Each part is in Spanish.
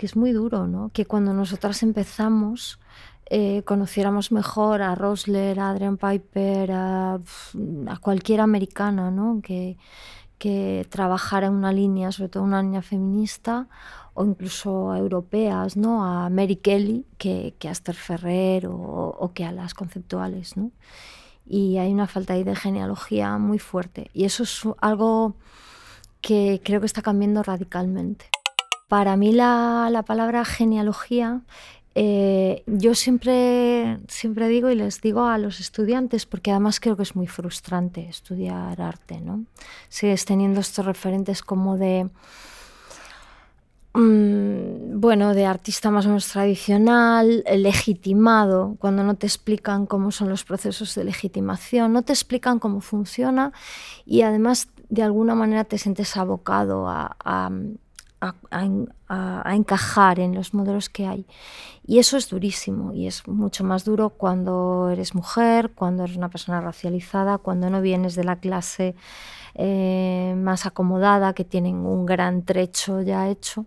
que es muy duro, ¿no? Que cuando nosotras empezamos eh, conociéramos mejor a Rosler, a Adrian Piper, a, cualquier americana, ¿no? Que, que trabajara en una línea, sobre todo una línea feminista, o incluso a europeas, ¿no? A Mary Kelly, que, que a Esther Ferrer o, o, que a las conceptuales, ¿no? Y hay una falta ahí de genealogía muy fuerte. Y eso es algo que creo que está cambiando radicalmente. Para mí la, la palabra genealogía eh, yo siempre, siempre digo y les digo a los estudiantes, porque además creo que es muy frustrante estudiar arte, ¿no? Sigues teniendo estos referentes como de, mm, bueno, de artista más o menos tradicional, legitimado, cuando no te explican cómo son los procesos de legitimación, no te explican cómo funciona y además de alguna manera te sientes abocado a, encajar en los modelos que hay. Y eso es durísimo y es mucho más duro cuando eres mujer, cuando eres una persona racializada, cuando no vienes de la clase eh, más acomodada, que tienen un gran trecho ya hecho.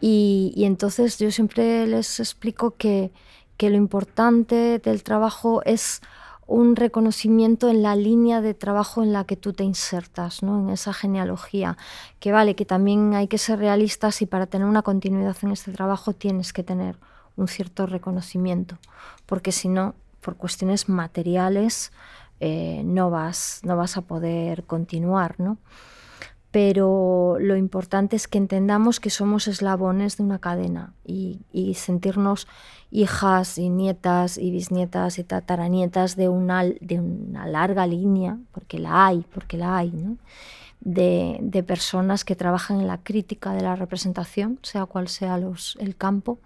Y, y entonces yo siempre les explico que, que lo importante del trabajo es un reconocimiento en la línea de trabajo en la que tú te insertas, ¿no? en esa genealogía. Que vale, que también hay que ser realistas y para tener una continuidad en este trabajo tienes que tener un cierto reconocimiento, porque si no, por cuestiones materiales, eh, no, vas, no vas a poder continuar. ¿no? Pero lo importante es que entendamos que somos eslabones de una cadena y, sentirnos hijas y nietas y bisnietas y tataranietas de una, de una larga línea, porque la hay, porque la hay, de, personas que trabajan en la crítica de la representación, sea cual sea el campo,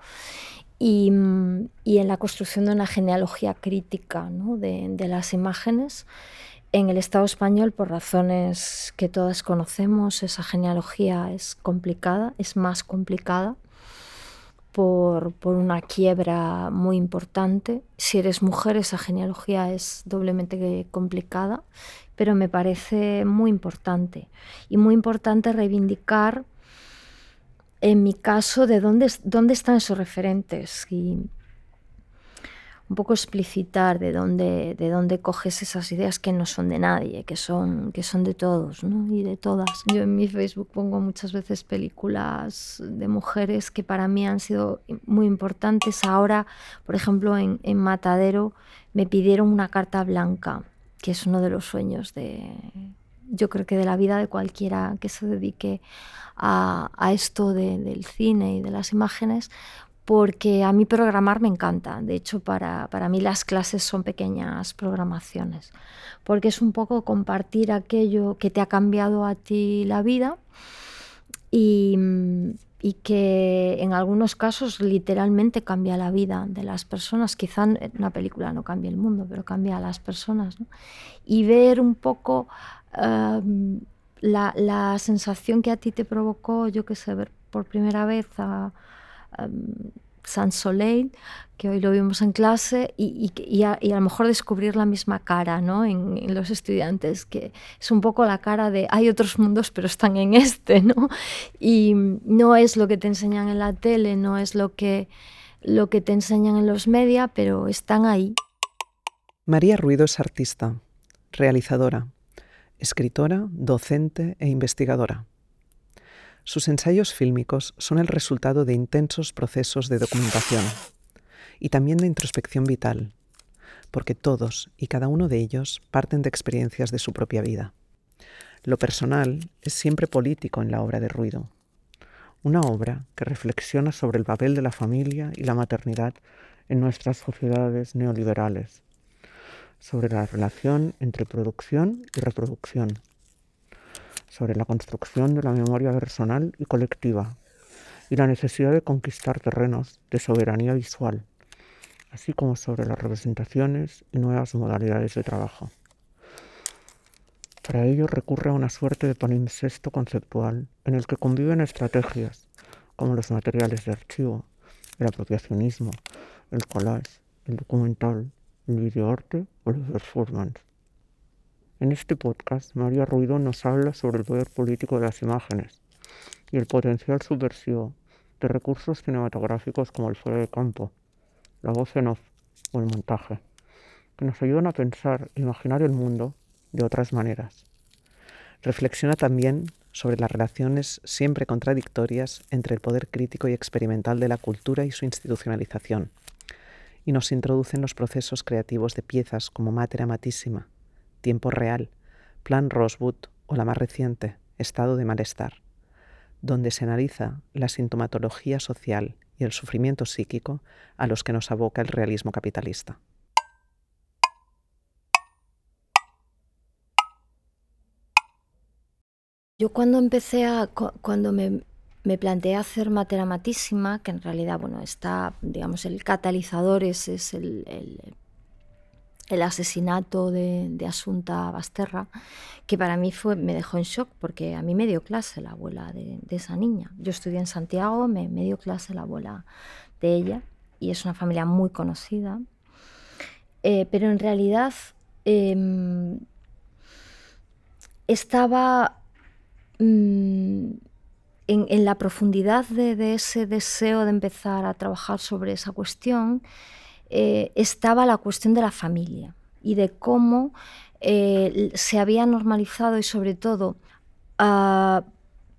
y, en la construcción de una genealogía crítica de, de las imágenes en el Estado español, por razones que todas conocemos, esa genealogía es complicada, es más complicada por, una quiebra muy importante. Si eres mujer, esa genealogía es doblemente complicada, pero me parece muy importante. Y muy importante reivindicar, en mi caso, de dónde, dónde están esos referentes. Un poco explicitar de dónde, de dónde coges esas ideas que no son de nadie, que son, que son de todos ¿no? y de todas. Yo en mi Facebook pongo muchas veces películas de mujeres que para mí han sido muy importantes. Ahora, por ejemplo, en, en Matadero me pidieron una carta blanca, que es uno de los sueños de, yo creo que de la vida de cualquiera que se dedique a, a esto de, del cine y de las imágenes, porque a mí programar me encanta. De hecho, para, para, mí las clases son pequeñas programaciones, porque es un poco compartir aquello que te ha cambiado a ti la vida y, y que en algunos casos literalmente cambia la vida de las personas. Quizá una película no cambia el mundo, pero cambia a las personas. ¿no? Y ver un poco um, la, la sensación que a ti te provocó, yo qué sé, ver por primera vez a um, San Soleil, que hoy lo vimos en clase, y, y, a, lo mejor descubrir la misma cara ¿no? en, en, los estudiantes, que es un poco la cara de hay otros mundos, pero están en este, ¿no? Y no es lo que te enseñan en la tele, no es lo que, lo que te enseñan en los media, pero están ahí. María Ruido es artista, realizadora, escritora, docente e investigadora. Sus ensayos fílmicos son el resultado de intensos procesos de documentación y también de introspección vital, porque todos y cada uno de ellos parten de experiencias de su propia vida. Lo personal es siempre político en la obra de Ruido, una obra que reflexiona sobre el papel de la familia y la maternidad en nuestras sociedades neoliberales, sobre la relación entre producción y reproducción, sobre la construcción de la memoria personal y colectiva y la necesidad de conquistar terrenos de soberanía visual, así como sobre las representaciones y nuevas modalidades de trabajo. Para ello recurre a una suerte de palincesto conceptual en el que conviven estrategias como los materiales de archivo, el apropiacionismo, el collage, el documental, el videoarte o la performance. En este podcast, María Ruido nos habla sobre el poder político de las imágenes y el potencial subversivo de recursos cinematográficos como el fuera de campo, la voz en off o el montaje, que nos ayudan a pensar e imaginar el mundo de otras maneras. Reflexiona también sobre las relaciones siempre contradictorias entre el poder crítico y experimental de la cultura y su institucionalización, y nos introduce en los procesos creativos de piezas como Mater Amatissima, Tiempo Real, Plan Rosewood o la más reciente, Estado de Malestar, donde se analiza la sintomatología social y el sufrimiento psíquico a los que nos aboca el realismo capitalista. Yo cuando empecé a, cuando me, me planteé hacer Matísima, que en realidad, bueno, está, digamos, el catalizador es, es el, asesinato de, Asunta Basterra, que para mí fue, me dejó en shock, porque a mí me dio clase la abuela de, esa niña. Yo estudié en Santiago, me, me, dio clase la abuela de ella, y es una familia muy conocida. Eh, pero en realidad eh, estaba Mm, en, la profundidad de, ese deseo de empezar a trabajar sobre esa cuestión, eh, estaba la cuestión de la familia y de cómo eh, se había normalizado y sobre todo, ah,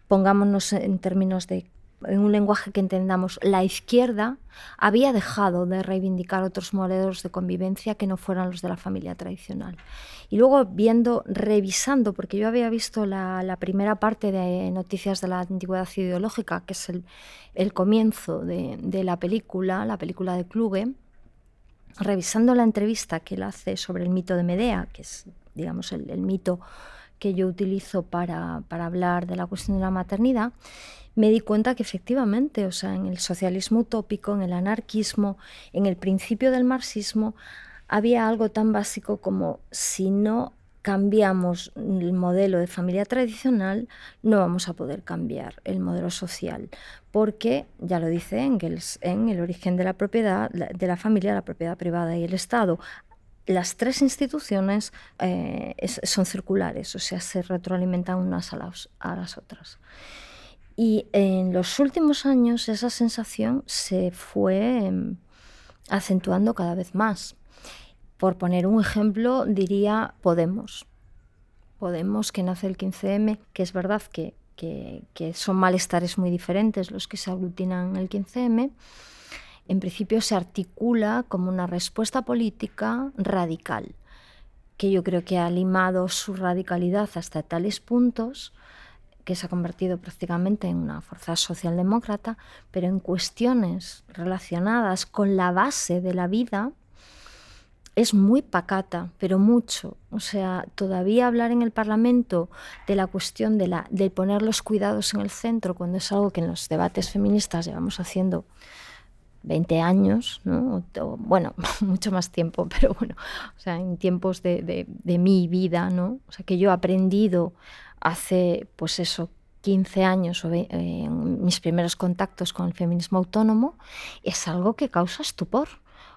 pongámonos en términos de en un lenguaje que entendamos, la izquierda había dejado de reivindicar otros modelos de convivencia que no fueran los de la familia tradicional. Y luego viendo, revisando, porque yo había visto la, primera parte de Noticias de la Antigüedad Ideológica, que es el, comienzo de, la película, la película de Kluge, revisando la entrevista que él hace sobre el mito de Medea, que es, digamos, el, mito que yo utilizo para, para hablar de la cuestión de la maternidad, me di cuenta que efectivamente, o sea, en el socialismo utópico, en el anarquismo, en el principio del marxismo, había algo tan básico como si no cambiamos el modelo de familia tradicional, no vamos a poder cambiar el modelo social, porque, ya lo dice Engels, en el origen de la propiedad, de la familia, la propiedad privada y el Estado, las tres instituciones eh, son circulares, o sea, se retroalimentan unas a las otras. Y en los últimos años esa sensación se fue em, acentuando cada vez más. Por poner un ejemplo, diría Podemos. Podemos, que nace el 15M, que es verdad que, son malestares muy diferentes los que se aglutinan en el 15M, en principio se articula como una respuesta política radical, que yo creo que ha limado su radicalidad hasta tales puntos que se ha convertido prácticamente en una fuerza socialdemócrata, pero en cuestiones relacionadas con la base de la vida es muy pacata, pero mucho. O sea, todavía hablar en el Parlamento de la cuestión de, la, de poner los cuidados en el centro, cuando es algo que en los debates feministas llevamos haciendo 20 años, ¿no? bueno, mucho más tiempo, pero bueno, o sea, en tiempos de, de, de mi vida, ¿no? O sea, que yo he aprendido hace, pues eso, 15 años o eh, mis primeros contactos con el feminismo autónomo, es algo que causa estupor.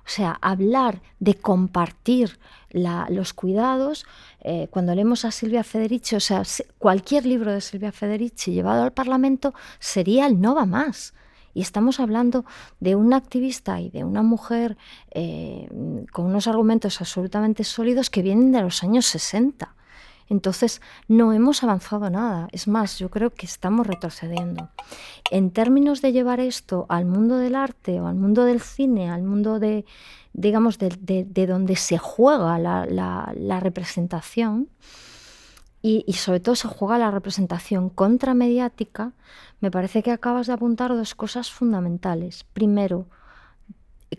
O sea, hablar de compartir los cuidados, eh, cuando leemos a Silvia Federici, o sea, cualquier libro de Silvia Federici llevado al Parlamento sería el no va más. Y estamos hablando de una activista y de una mujer eh, con unos argumentos absolutamente sólidos que vienen de los años 60. Entonces, no hemos avanzado nada. Es más, yo creo que estamos retrocediendo. En términos de llevar esto al mundo del arte o al mundo del cine, al mundo de, digamos, de, donde se juega la, representación, y, y, sobre todo se juega la representación contramediática, me parece que acabas de apuntar dos cosas fundamentales. Primero,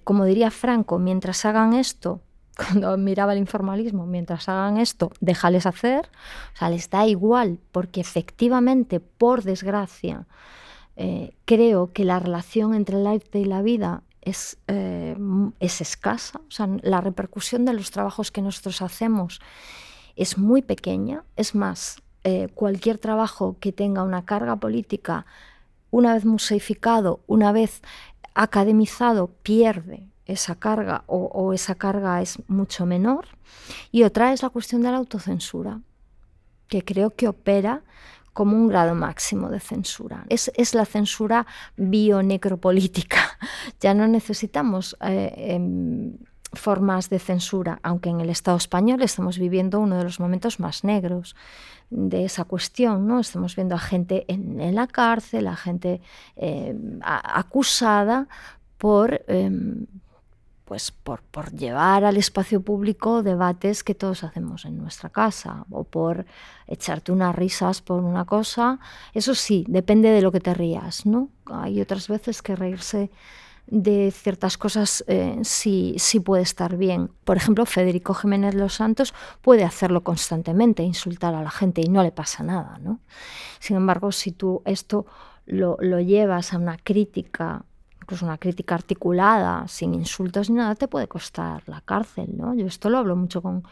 como diría Franco, mientras hagan esto, cuando miraba el informalismo, mientras hagan esto, déjales hacer, o sea, les da igual, porque efectivamente, por desgracia, eh, creo que la relación entre el arte y la vida es, eh, es escasa, o sea, la repercusión de los trabajos que nosotros hacemos es muy pequeña, es más, eh, cualquier trabajo que tenga una carga política, una vez museificado, una vez academizado, pierde esa carga o, esa carga es mucho menor. Y otra es la cuestión de la autocensura, que creo que opera como un grado máximo de censura. Es, la censura bionecropolítica. Ya no necesitamos eh, em, formas de censura, aunque en el Estado español estamos viviendo uno de los momentos más negros de esa cuestión, ¿no? Estamos viendo a gente en, la cárcel, a gente em, acusada por em, pues por, llevar al espacio público debates que todos hacemos en nuestra casa o por echarte unas risas por una cosa. Eso sí, depende de lo que te rías, ¿no? Hay otras veces que reírse de ciertas cosas eh, sí, sí puede estar bien. Por ejemplo, Federico Jiménez Los Santos puede hacerlo constantemente, insultar a la gente y no le pasa nada, ¿no? Sin embargo, si tú esto lo, lo llevas a una crítica incluso una crítica articulada, sin insultos ni nada, te puede costar la cárcel, ¿no? Yo esto lo hablo mucho con,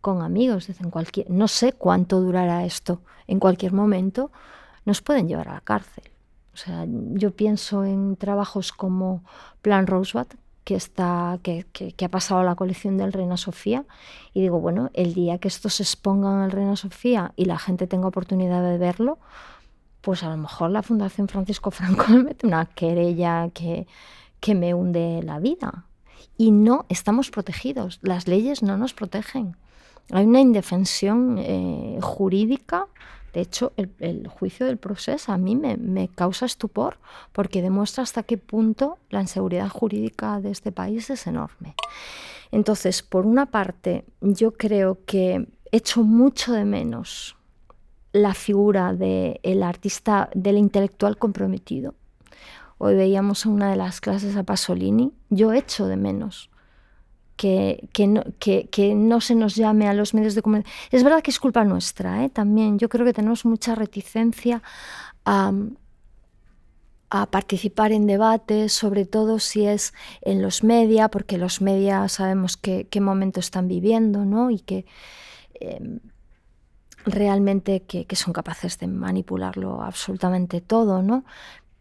con amigos, dicen cualquier, no sé cuánto durará esto, en cualquier momento nos pueden llevar a la cárcel. O sea, yo pienso en trabajos como Plan Rosebud, que, está, que, que, que, ha pasado a la colección del Reina Sofía, y digo, bueno, el día que esto se exponga en el Reina Sofía y la gente tenga oportunidad de verlo, pues a lo mejor la Fundación Francisco Franco me mete una querella que, que me hunde la vida. Y no estamos protegidos, las leyes no nos protegen. Hay una indefensión eh, jurídica. De hecho, el, juicio del proceso a mí me, me, causa estupor porque demuestra hasta qué punto la inseguridad jurídica de este país es enorme. Entonces, por una parte, yo creo que echo mucho de menos la figura del artista, del intelectual comprometido. Hoy veíamos en una de las clases a Pasolini, yo echo de menos que, que, no, que, que, no, se nos llame a los medios de comunicación. Es verdad que es culpa nuestra, ¿eh? también. Yo creo que tenemos mucha reticencia a, a participar en debates, sobre todo si es en los media, porque los media sabemos qué momento están viviendo, ¿no? Y que em, realmente que, son capaces de manipularlo absolutamente todo, ¿no?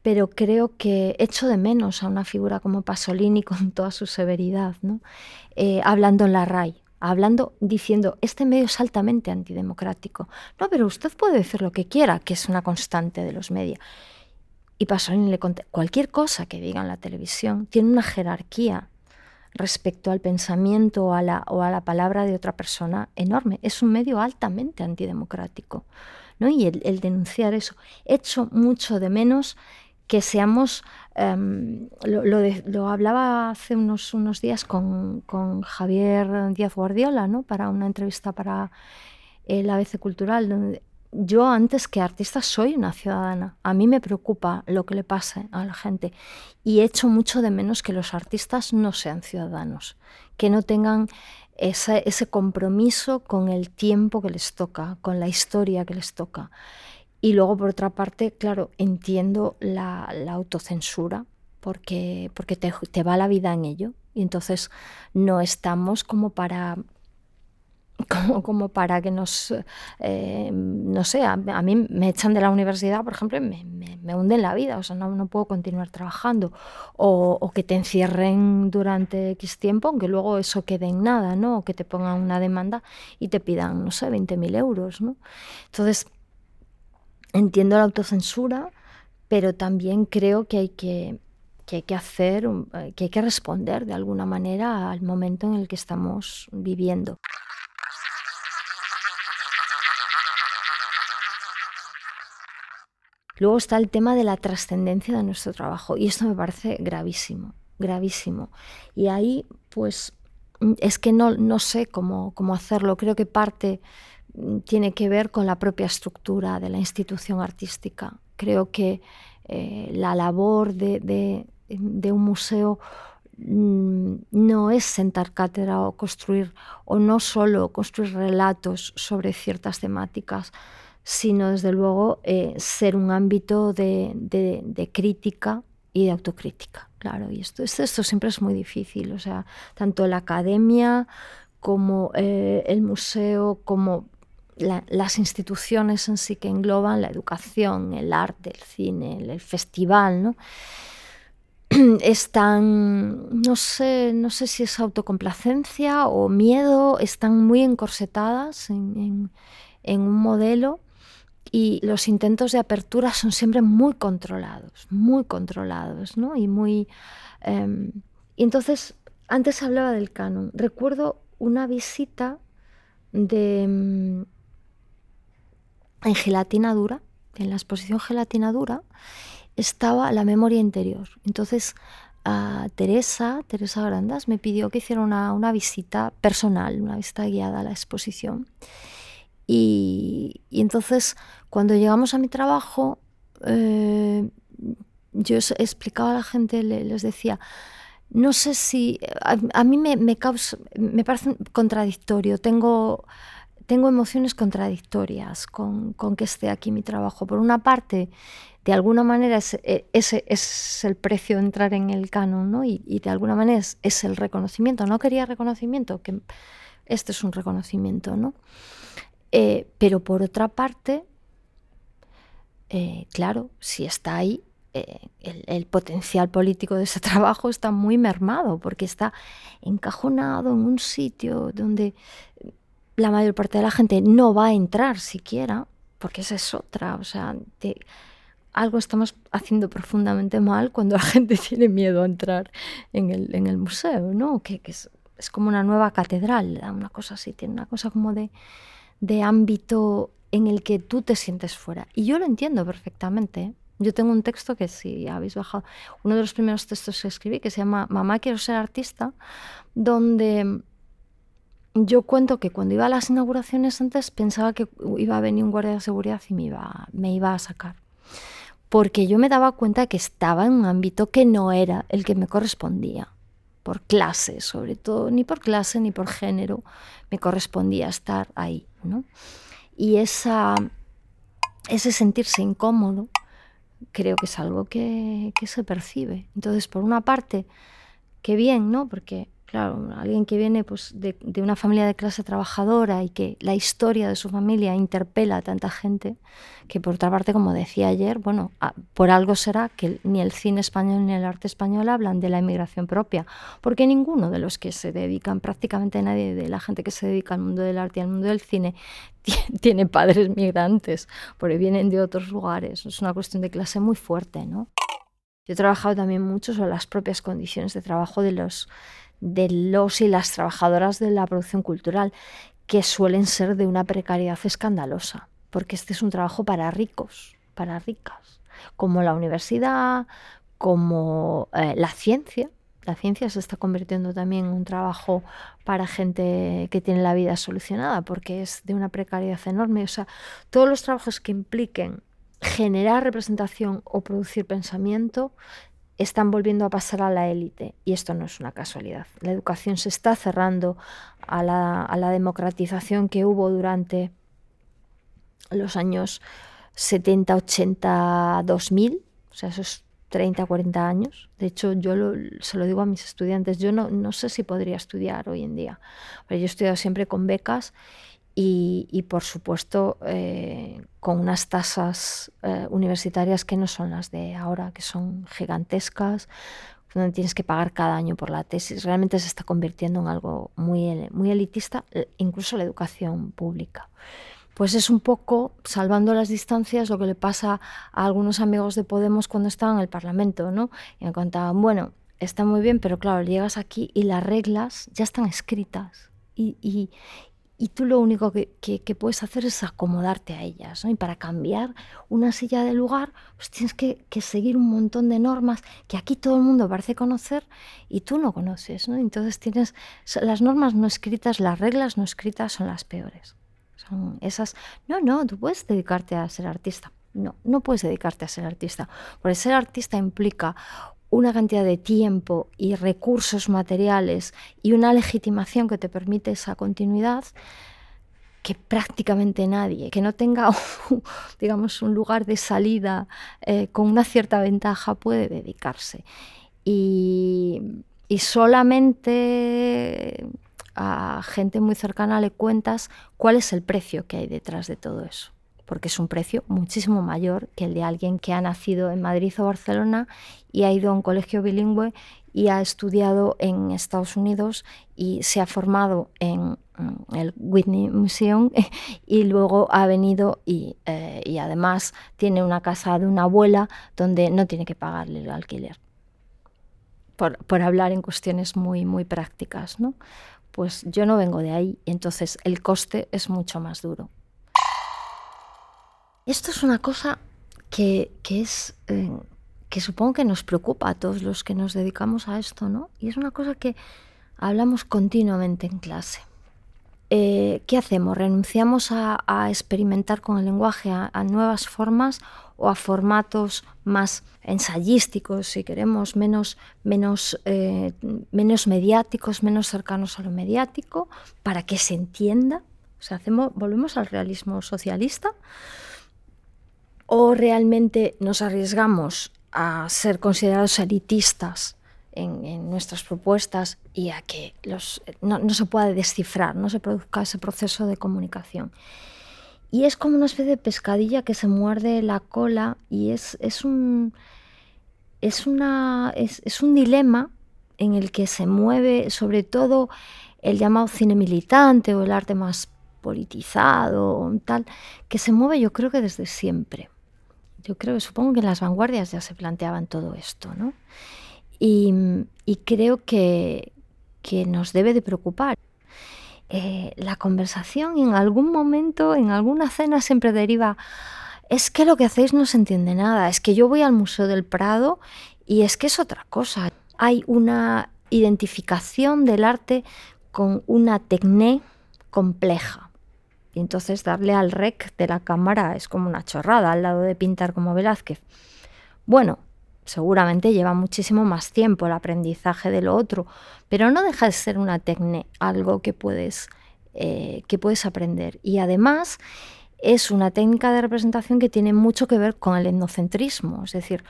Pero creo que echo de menos a una figura como Pasolini con toda su severidad, ¿no? Eh, hablando en la RAI, hablando, diciendo, este medio es altamente antidemocrático. No, pero usted puede decir lo que quiera, que es una constante de los medios. Y Pasolini le conté, cualquier cosa que diga en la televisión tiene una jerarquía respecto al pensamiento o a, la, o a la palabra de otra persona enorme. Es un medio altamente antidemocrático. ¿no? Y el, denunciar eso. Echo mucho de menos que seamos, em, lo, lo, hablaba hace unos, unos días con, con, Javier Díaz Guardiola, ¿no? para una entrevista para el ABC Cultural, donde yo antes que artista soy una ciudadana. A mí me preocupa lo que le pase a la gente y echo mucho de menos que los artistas no sean ciudadanos, que no tengan ese, compromiso con el tiempo que les toca, con la historia que les toca. Y luego, por otra parte, claro, entiendo la, autocensura porque, porque te va la vida en ello. Y entonces no estamos como para como, para que nos, eh, no sé, a, mí me echan de la universidad, por ejemplo, me, me, me hunden la vida, o sea, no, no puedo continuar trabajando, o, o, que te encierren durante X tiempo, aunque luego eso quede en nada, ¿no? O que te pongan una demanda y te pidan, no sé, 20.000 euros, ¿no? Entonces, entiendo la autocensura, pero también creo que hay que que hay que hacer, que hay que responder de alguna manera al momento en el que estamos viviendo. Luego está el tema de la trascendencia de nuestro trabajo y esto me parece gravísimo, gravísimo. Y ahí pues es que no, no sé cómo, cómo hacerlo. Creo que parte mm, tiene que ver con la propia estructura de la institución artística. Creo que eh, la labor de, de, de, un museo mm, no es sentar cátedra o construir, o no solo construir relatos sobre ciertas temáticas, sino desde luego eh, ser un ámbito de, crítica y de autocrítica. Claro, y esto, esto, siempre es muy difícil, o sea, tanto la academia como eh, el museo, como la, las instituciones en sí que engloban la educación, el arte, el cine, el, festival, ¿no? están, no sé, no sé si es autocomplacencia o miedo, están muy encorsetadas en, en, en un modelo y los intentos de apertura son siempre muy controlados, muy controlados, ¿no? Y muy... Em, y entonces, antes hablaba del canon. Recuerdo una visita de... Em, en gelatina dura, en la exposición gelatina dura, estaba la memoria interior. Entonces, a Teresa, Teresa Grandas, me pidió que hiciera una, una visita personal, una visita guiada a la exposición. Y, entonces, cuando llegamos a mi trabajo, eh, yo explicaba a la gente, les decía, no sé si, a, mí me, causa, me parece contradictorio, tengo, tengo emociones contradictorias con, con, que esté aquí mi trabajo. Por una parte, de alguna manera e, ese es, el precio de entrar en el canon, ¿no? Y, de alguna manera es, es, el reconocimiento. No quería reconocimiento, que este es un reconocimiento, ¿no? Eh, pero por otra parte, eh, claro, si está ahí, eh, el, potencial político de ese trabajo está muy mermado, porque está encajonado en un sitio donde la mayor parte de la gente no va a entrar siquiera, porque esa es otra, o sea, algo estamos haciendo profundamente mal cuando la gente tiene miedo a entrar en el, en el museo, ¿no? Que, es, es, como una nueva catedral, una cosa así, tiene una cosa como de de ámbito en el que tú te sientes fuera. Y yo lo entiendo perfectamente. Yo tengo un texto que si habéis bajado, uno de los primeros textos que escribí, que se llama Mamá quiero ser artista, donde yo cuento que cuando iba a las inauguraciones antes pensaba que iba a venir un guardia de seguridad y me iba, me iba a sacar. Porque yo me daba cuenta que estaba en un ámbito que no era el que me correspondía por clase, sobre todo, ni por clase ni por género, me correspondía estar ahí. ¿no? Y esa, ese sentirse incómodo creo que es algo que, que, se percibe. Entonces, por una parte, qué bien, ¿no? Porque Claro, alguien que viene pues, de, una familia de clase trabajadora y que la historia de su familia interpela a tanta gente, que por otra parte, como decía ayer, bueno, por algo será que ni el cine español ni el arte español hablan de la inmigración propia, porque ninguno de los que se dedican, prácticamente nadie de la gente que se dedica al mundo del arte y al mundo del cine, tiene padres migrantes, porque vienen de otros lugares. Es una cuestión de clase muy fuerte, ¿no? Yo he trabajado también mucho sobre las propias condiciones de trabajo de los de los y las trabajadoras de la producción cultural, que suelen ser de una precariedad escandalosa, porque este es un trabajo para ricos, para ricas, como la universidad, como eh, la ciencia. La ciencia se está convirtiendo también en un trabajo para gente que tiene la vida solucionada, porque es de una precariedad enorme. O sea, todos los trabajos que impliquen generar representación o producir pensamiento están volviendo a pasar a la élite y esto no es una casualidad. La educación se está cerrando a la, democratización que hubo durante los años 70, 80, 2000, o sea, esos 30, 40 años. De hecho, yo se lo digo a mis estudiantes, yo no, no sé si podría estudiar hoy en día, pero yo he estudiado siempre con becas y, por supuesto eh, con unas tasas eh, universitarias que no son las de ahora, que son gigantescas, donde tienes que pagar cada año por la tesis. Realmente se está convirtiendo en algo muy, muy elitista, eh, incluso la educación pública. Pues es un poco, salvando las distancias, lo que le pasa a algunos amigos de Podemos cuando estaban en el Parlamento, ¿no? Y me contaban, bueno, está muy bien, pero claro, llegas aquí y las reglas ya están escritas. Y, y tú lo único que, puedes hacer es acomodarte a ellas. Y para cambiar una silla de lugar, pues tienes que, seguir un montón de normas que aquí todo el mundo parece conocer y tú no conoces. Entonces tienes las normas no escritas, las reglas no escritas son las peores. Son esas, no, no, tú puedes dedicarte a ser artista. No, no puedes dedicarte a ser artista. Porque ser artista implica una cantidad de tiempo y recursos materiales y una legitimación que te permite esa continuidad que prácticamente nadie, que no tenga, digamos, un lugar de salida eh, con una cierta ventaja puede dedicarse. Y solamente a gente muy cercana le cuentas cuál es el precio que hay detrás de todo eso porque es un precio muchísimo mayor que el de alguien que ha nacido en Madrid o Barcelona y ha ido a un colegio bilingüe y ha estudiado en Estados Unidos y se ha formado en mm, el Whitney Museum y luego ha venido y, eh, y, además tiene una casa de una abuela donde no tiene que pagarle el alquiler. Por, por hablar en cuestiones muy, muy prácticas, ¿no? Pues yo no vengo de ahí, entonces el coste es mucho más duro. Esto es una cosa que, que es eh, que supongo que nos preocupa a todos los que nos dedicamos a esto, ¿no? Y es una cosa que hablamos continuamente en clase. Eh, ¿Qué hacemos? ¿Renunciamos a, experimentar con el lenguaje, a, nuevas formas o a formatos más ensayísticos, si queremos, menos, menos, eh, menos mediáticos, menos cercanos a lo mediático, para que se entienda? O sea, hacemos, volvemos al realismo socialista. ¿O realmente nos arriesgamos a ser considerados elitistas en, nuestras propuestas y a que no, se pueda descifrar, no se produzca ese proceso de comunicación. Y es como una especie de pescadilla que se muerde la cola y es, un dilema en el que se mueve sobre todo el llamado cine militante o el arte más politizado, tal, que se mueve yo creo que desde siempre. Yo creo, supongo que en las vanguardias ya se planteaban todo esto, ¿no? Y, creo que, nos debe de preocupar. Eh, la conversación en algún momento, en alguna cena, siempre deriva, es que lo que hacéis no se entiende nada, es que yo voy al Museo del Prado y es que es otra cosa. Hay una identificación del arte con una tecné compleja. Y entonces darle al rec de la cámara es como una chorrada al lado de pintar como Velázquez. Bueno, seguramente lleva muchísimo más tiempo el aprendizaje de lo otro, pero no deja de ser una técnica, algo que puedes, eh, que puedes aprender. Y además es una técnica de representación que tiene mucho que ver con el etnocentrismo, es decir,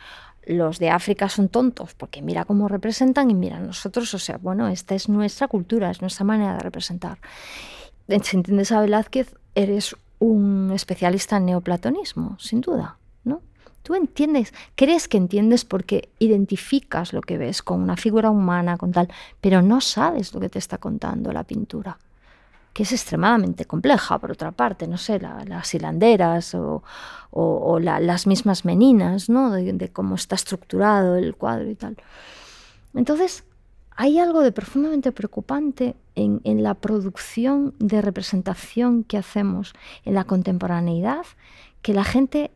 los de África son tontos porque mira cómo representan y mira nosotros, o sea, bueno, esta es nuestra cultura, es nuestra manera de representar si entiendes a Velázquez, eres un especialista en neoplatonismo, sin duda, ¿no? Tú entiendes, crees que entiendes porque identificas lo que ves con una figura humana, con tal, pero no sabes lo que te está contando la pintura, que es extremadamente compleja, por otra parte, no sé, las hilanderas o, las mismas meninas, ¿no? de cómo está estructurado el cuadro y tal. Entonces, hay algo de profundamente preocupante en, la producción de representación que hacemos en la contemporaneidad, que la gente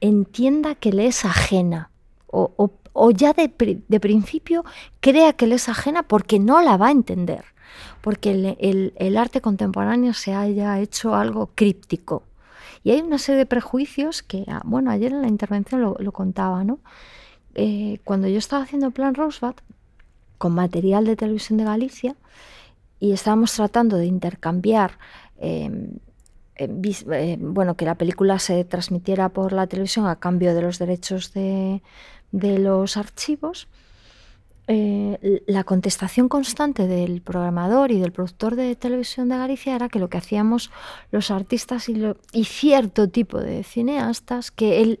entienda que le es ajena o, ya de, principio crea que le es ajena porque no la va a entender, porque el, arte contemporáneo se haya hecho algo críptico. Y hay una serie de prejuicios que, ah, bueno, ayer en la intervención lo, contaba, ¿no? Eh, cuando yo estaba haciendo Plan Rosebud, con material de televisión de Galicia y estábamos tratando de intercambiar, em, em, eh, bueno, que la película se transmitiera por la televisión a cambio de los derechos de, los archivos. Eh, la contestación constante del programador y del productor de televisión de Galicia era que lo que hacíamos los artistas y cierto tipo de cineastas que él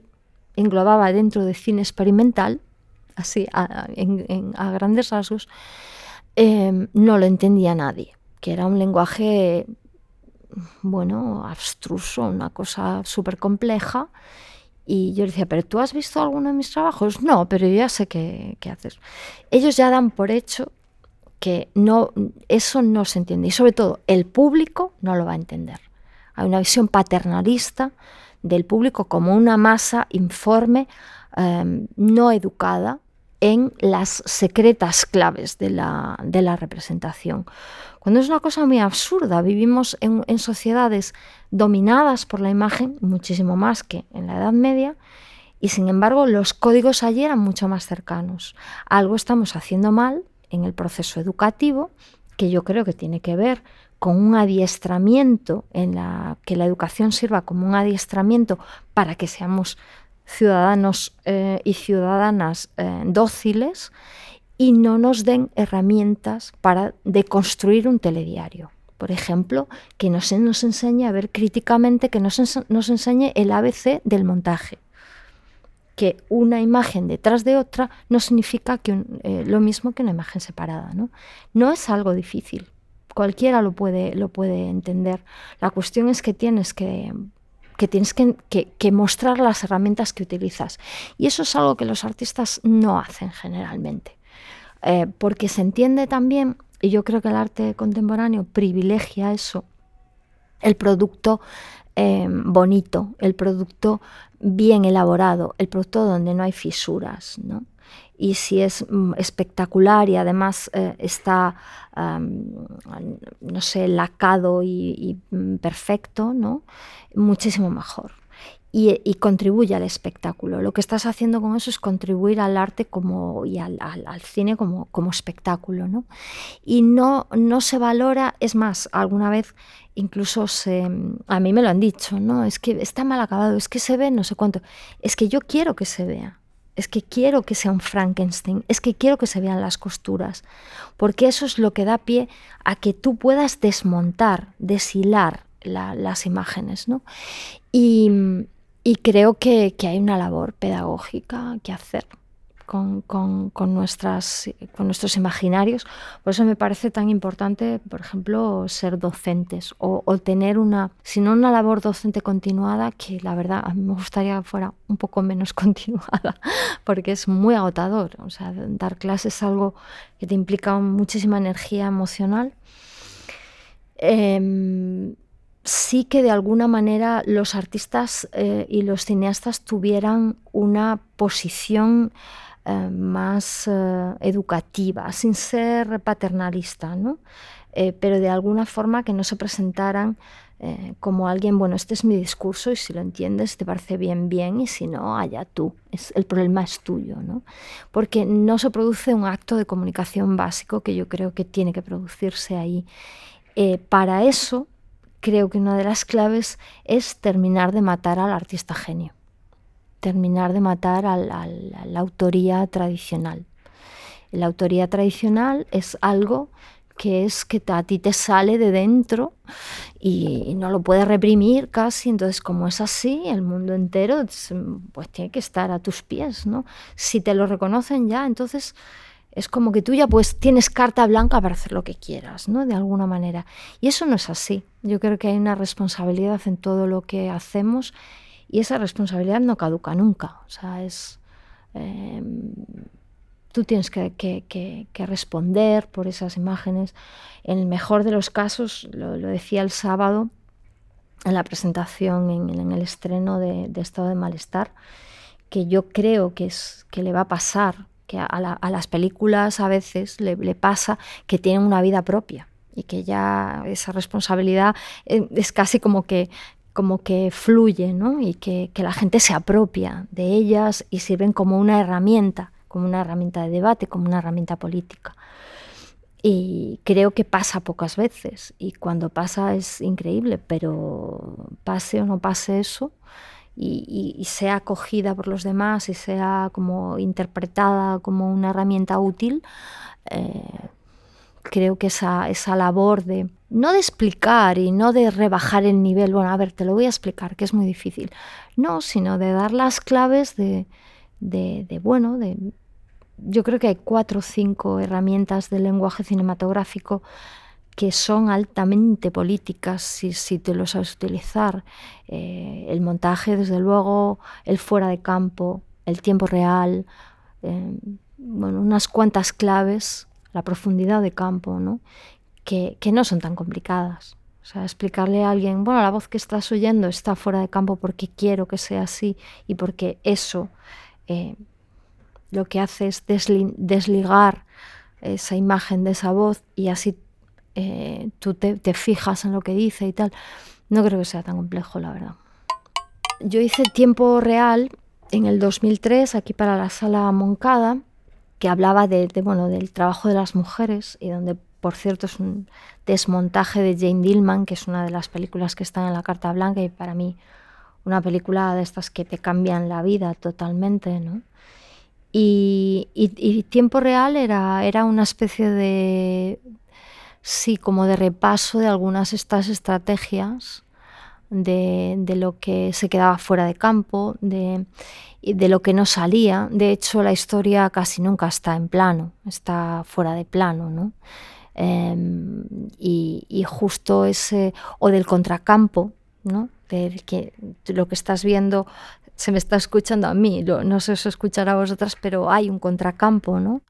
englobaba dentro de cine experimental, así a, grandes rasgos, em, no lo entendía nadie, que era un lenguaje, bueno, abstruso, una cosa súper compleja. Y yo decía, ¿pero tú has visto alguno de mis trabajos? No, pero yo ya sé qué, qué haces. Ellos ya dan por hecho que no, eso no se entiende. Y sobre todo, el público no lo va a entender. Hay una visión paternalista del público como una masa informe, em, no educada, en las secretas claves de la, representación. Cuando es una cosa muy absurda, vivimos en, sociedades dominadas por la imagen muchísimo más que en la Edad Media y sin embargo los códigos allí eran mucho más cercanos. Algo estamos haciendo mal en el proceso educativo que yo creo que tiene que ver con un adiestramiento en la que la educación sirva como un adiestramiento para que seamos ciudadanos eh, y ciudadanas eh, dóciles y no nos den herramientas para deconstruir un telediario. Por ejemplo, que nos, enseñe a ver críticamente, que nos, enseñe el ABC del montaje. que una imagen detrás de otra no significa que eh, lo mismo que una imagen separada. ¿no? no es algo difícil, cualquiera lo puede, lo puede entender. La cuestión es que tienes que, que tienes que, que, mostrar las herramientas que utilizas. Y eso es algo que los artistas no hacen generalmente. Eh, porque se entiende también, y yo creo que el arte contemporáneo privilegia eso, el producto eh, bonito, el producto bien elaborado, el producto donde no hay fisuras, ¿no? Y si es mm, espectacular y además eh, está, no sé, lacado y, mm, perfecto, ¿no? Muchísimo mejor. Y, contribuye al espectáculo. Lo que estás haciendo con eso es contribuir al arte como, y al, cine como, como espectáculo. ¿no? Y no, no se valora, es más, alguna vez incluso se, a mí me lo han dicho, ¿no? Es que está mal acabado, es que se ve no sé cuánto. Es que yo quiero que se vea. Es que quiero que sea un Frankenstein, es que quiero que se vean las costuras, porque eso es lo que da pie a que tú puedas desmontar, deshilar las imágenes. ¿no? Y, creo que hay una labor pedagógica que hacer con, con, nuestras, con nuestros imaginarios. Por eso me parece tan importante, por ejemplo, ser docentes o, tener una, si no una labor docente continuada, que la verdad a mí me gustaría fuera un poco menos continuada, porque es muy agotador. O sea, dar clases es algo que te implica muchísima energía emocional. Em, sí que de alguna manera los artistas eh, y los cineastas tuvieran una posición eh, más eh, educativa, sin ser paternalista, ¿no? Eh, pero de alguna forma que no se presentaran como alguien, bueno, este es mi discurso y si lo entiendes te parece bien, bien, y si no, allá tú, es, el problema es tuyo, ¿no? Porque no se produce un acto de comunicación básico que yo creo que tiene que producirse ahí. para eso, creo que una de las claves es terminar de matar al artista genio terminar de matar a la autoría tradicional. La autoría tradicional es algo que es que a ti te sale de dentro y, no lo puedes reprimir casi, entonces como es así, el mundo entero pues tiene que estar a tus pies, ¿no? Si te lo reconocen ya, entonces es como que tú ya pues tienes carta blanca para hacer lo que quieras, ¿no? De alguna manera. Y eso no es así. Yo creo que hay una responsabilidad en todo lo que hacemos y esa responsabilidad no caduca nunca. O sea, es. Em, tú tienes que, responder por esas imágenes. En el mejor de los casos, lo, decía el sábado en la presentación, en, el estreno de, Estado de Malestar, que yo creo que, es, que le va a pasar, que a, las películas a veces le, le, pasa que tienen una vida propia y que ya esa responsabilidad eh, es casi como que como que fluye ¿no? y que, la gente se apropia de ellas y sirven como una herramienta, como una herramienta de debate, como una herramienta política. Y creo que pasa pocas veces y cuando pasa es increíble, pero pase o no pase eso y, sea acogida por los demás y sea como interpretada como una herramienta útil, eh, creo que esa, esa labor de, no de explicar y no de rebajar el nivel, bueno, a ver, te lo voy a explicar, que es muy difícil, no, sino de dar las claves de, de, bueno, de, yo creo que hay cuatro o cinco herramientas del lenguaje cinematográfico que son altamente políticas si, si te lo sabes utilizar. Eh, el montaje, desde luego, el fuera de campo, el tiempo real, eh, bueno, unas cuantas claves la profundidad de campo, ¿no? Que, no son tan complicadas. O sea, explicarle a alguien, bueno, la voz que estás oyendo está fuera de campo porque quiero que sea así y porque eso eh, lo que hace es desligar esa imagen de esa voz y así eh, tú te, fijas en lo que dice y tal. No creo que sea tan complejo, la verdad. Yo hice tiempo real en el 2003 aquí para la sala Moncada que hablaba de, bueno, del trabajo de las mujeres y donde, por cierto, es un desmontaje de Jane Dillman, que es una de las películas que están en la Carta Blanca y para mí una película de estas que te cambian la vida totalmente, ¿no? Y, y, Tiempo Real era, era una especie de, sí, como de repaso de algunas estas estrategias de, lo que se quedaba fuera de campo, de, de lo que no salía. De hecho, la historia casi nunca está en plano, está fuera de plano, ¿no? Em, y, justo ese, o del contracampo, ¿no? De que lo que estás viendo se me está escuchando a mí, no sé si os escuchará a vosotras, pero hay un contracampo, ¿no?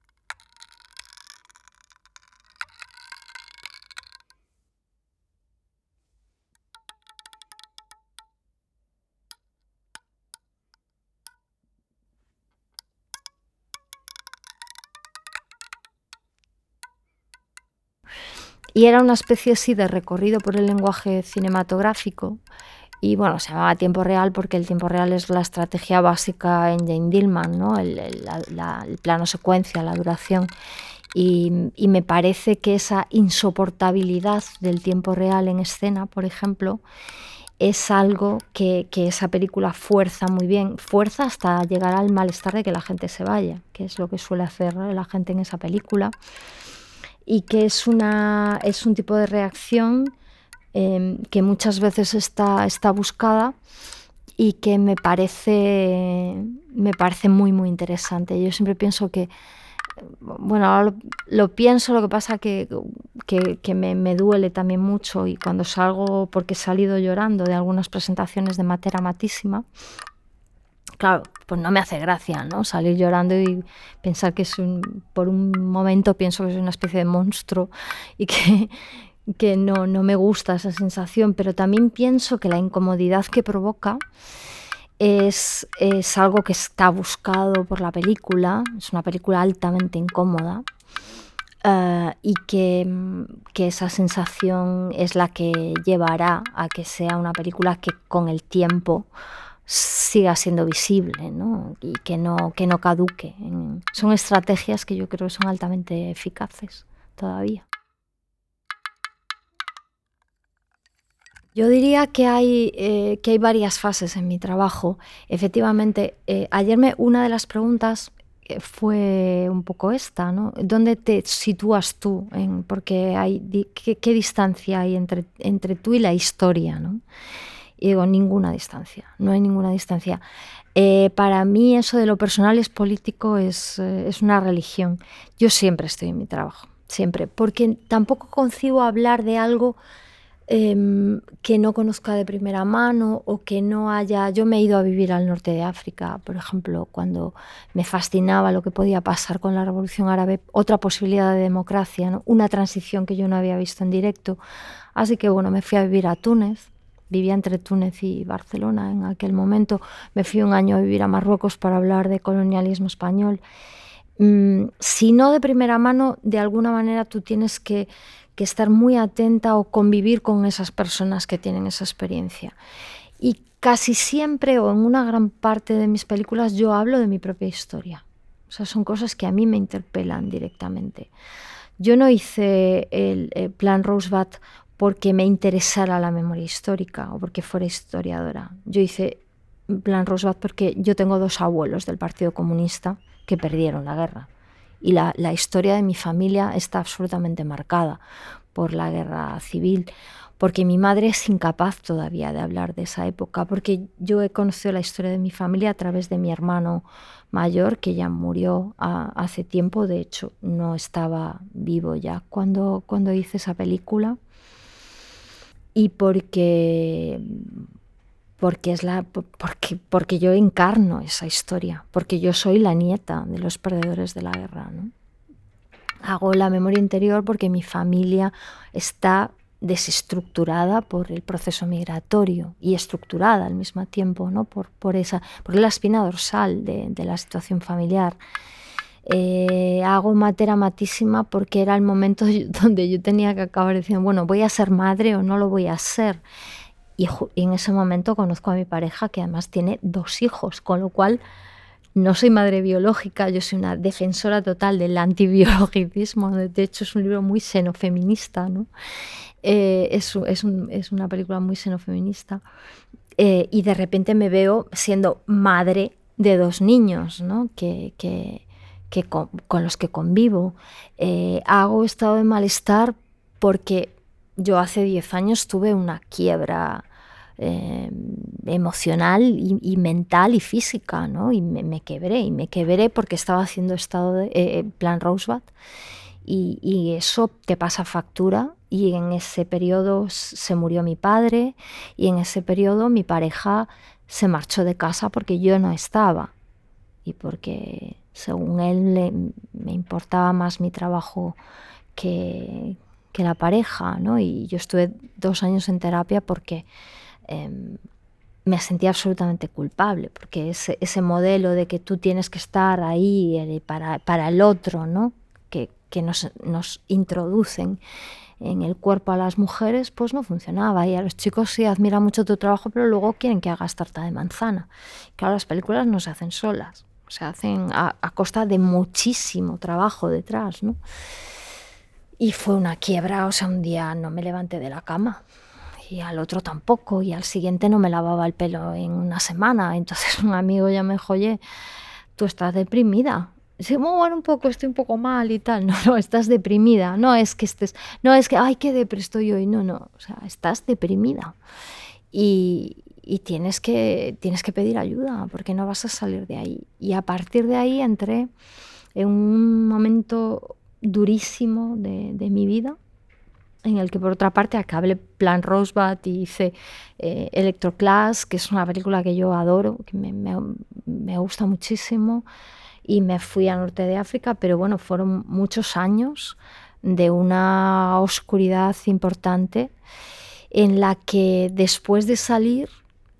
Y era una especie así de recorrido por el lenguaje cinematográfico. Y bueno, se llamaba tiempo real porque el tiempo real es la estrategia básica en Jane Dillman, ¿no? el, plano secuencia, la duración. Y, me parece que esa insoportabilidad del tiempo real en escena, por ejemplo, es algo que, que, esa película fuerza muy bien, fuerza hasta llegar al malestar de que la gente se vaya, que es lo que suele hacer la gente en esa película y que es, una, es un tipo de reacción em, que muchas veces está, está buscada y que me parece, me parece muy, muy interesante. Yo siempre pienso que, bueno, ahora lo, pienso, lo que pasa que, que, me, me, duele también mucho y cuando salgo, porque he salido llorando de algunas presentaciones de Matera Matísima, claro, pues no me hace gracia, ¿no? Salir llorando y pensar que es un, por un momento pienso que es una especie de monstruo y que, no, no me gusta esa sensación, pero también pienso que la incomodidad que provoca es, es algo que está buscado por la película, es una película altamente incómoda. Uh, y que, que, esa sensación es la que llevará a que sea una película que con el tiempo siga siendo visible ¿no? y que no, que no caduque. Son estrategias que yo creo que son altamente eficaces todavía. Yo diría que hay, eh, que hay varias fases en mi trabajo. Efectivamente, eh, ayer me, una de las preguntas eh, fue un poco esta, ¿no? ¿Dónde te sitúas tú? En, porque hay, ¿qué, ¿qué, distancia hay entre, entre tú y la historia? ¿no? Y digo, ninguna distancia, no hay ninguna distancia. Eh, para mí eso de lo personal es político, es, eh, es una religión. Yo siempre estoy en mi trabajo, siempre, porque tampoco concibo hablar de algo em, que no conozca de primera mano o que no haya... Yo me he ido a vivir al norte de África, por ejemplo, cuando me fascinaba lo que podía pasar con la Revolución Árabe, otra posibilidad de democracia, una transición que yo no había visto en directo. Así que bueno, me fui a vivir a Túnez vivía entre Túnez y Barcelona en aquel momento. Me fui un año a vivir a Marruecos para hablar de colonialismo español. Mm, si no de primera mano, de alguna manera tú tienes que, estar muy atenta o convivir con esas personas que tienen esa experiencia. Y casi siempre o en una gran parte de mis películas yo hablo de mi propia historia. O sea, son cosas que a mí me interpelan directamente. Yo no hice el, el plan Rosebud porque me interesara la memoria histórica o porque fuera historiadora. Yo hice Plan Rosbach porque yo tengo dos abuelos del Partido Comunista que perdieron la guerra. Y la, la historia de mi familia está absolutamente marcada por la guerra civil, porque mi madre es incapaz todavía de hablar de esa época, porque yo he conocido la historia de mi familia a través de mi hermano mayor, que ya murió hace tiempo, de hecho no estaba vivo ya cuando, cuando hice esa película y porque porque es la porque porque yo encarno esa historia, porque yo soy la nieta de los perdedores de la guerra, ¿no? Hago la memoria interior porque mi familia está desestructurada por el proceso migratorio y estructurada al mismo tiempo, ¿no? Por, por esa por la espina dorsal de, de la situación familiar. Eh, hago matera matísima porque era el momento donde yo tenía que acabar diciendo, bueno, voy a ser madre o no lo voy a ser. Y, en ese momento conozco a mi pareja que además tiene dos hijos, con lo cual no soy madre biológica, yo soy una defensora total del antibiologicismo. De hecho, es un libro muy xenofeminista, ¿no? Eh, es, es, un, es, una película muy xenofeminista. Eh, y de repente me veo siendo madre de dos niños, ¿no? Que, que, que con, los que convivo. Eh, hago estado de malestar porque yo hace 10 años tuve una quiebra eh, emocional y, mental y física, ¿no? Y me, quebré, y me quebré porque estaba haciendo estado de eh, plan Rosebud y, y, eso te pasa factura y en ese periodo se murió mi padre y en ese periodo mi pareja se marchó de casa porque yo no estaba y porque según él me importaba más mi trabajo que, la pareja, ¿no? Y yo estuve dos años en terapia porque Em, me sentía absolutamente culpable, porque ese, ese, modelo de que tú tienes que estar ahí eh, para, para el otro, ¿no? que, nos, nos, introducen en el cuerpo a las mujeres, pues no funcionaba. Y a los chicos sí admiran mucho tu trabajo, pero luego quieren que hagas tarta de manzana. Claro, las películas no se hacen solas, se hacen a, costa de muchísimo trabajo detrás, ¿no? Y fue una quiebra, o sea, un día no me levanté de la cama y al otro tampoco, y al siguiente no me lavaba el pelo en una semana. Entonces un amigo ya me dijo, oye, tú estás deprimida. Dice, bueno, un poco, estoy un poco mal y tal. No, no, estás deprimida. No es que estés, no es que, ay, qué depre estoy hoy. No, no, o sea, estás deprimida. Y, y tienes, que, tienes que pedir ayuda porque no vas a salir de ahí. Y a partir de ahí entré en un momento durísimo de, de mi vida en el que por otra parte acabé Plan Rosebud y hice eh, Electroclass, que es una película que yo adoro, que me, me, me, gusta muchísimo, y me fui a norte de África, pero bueno, fueron muchos años de una oscuridad importante en la que después de salir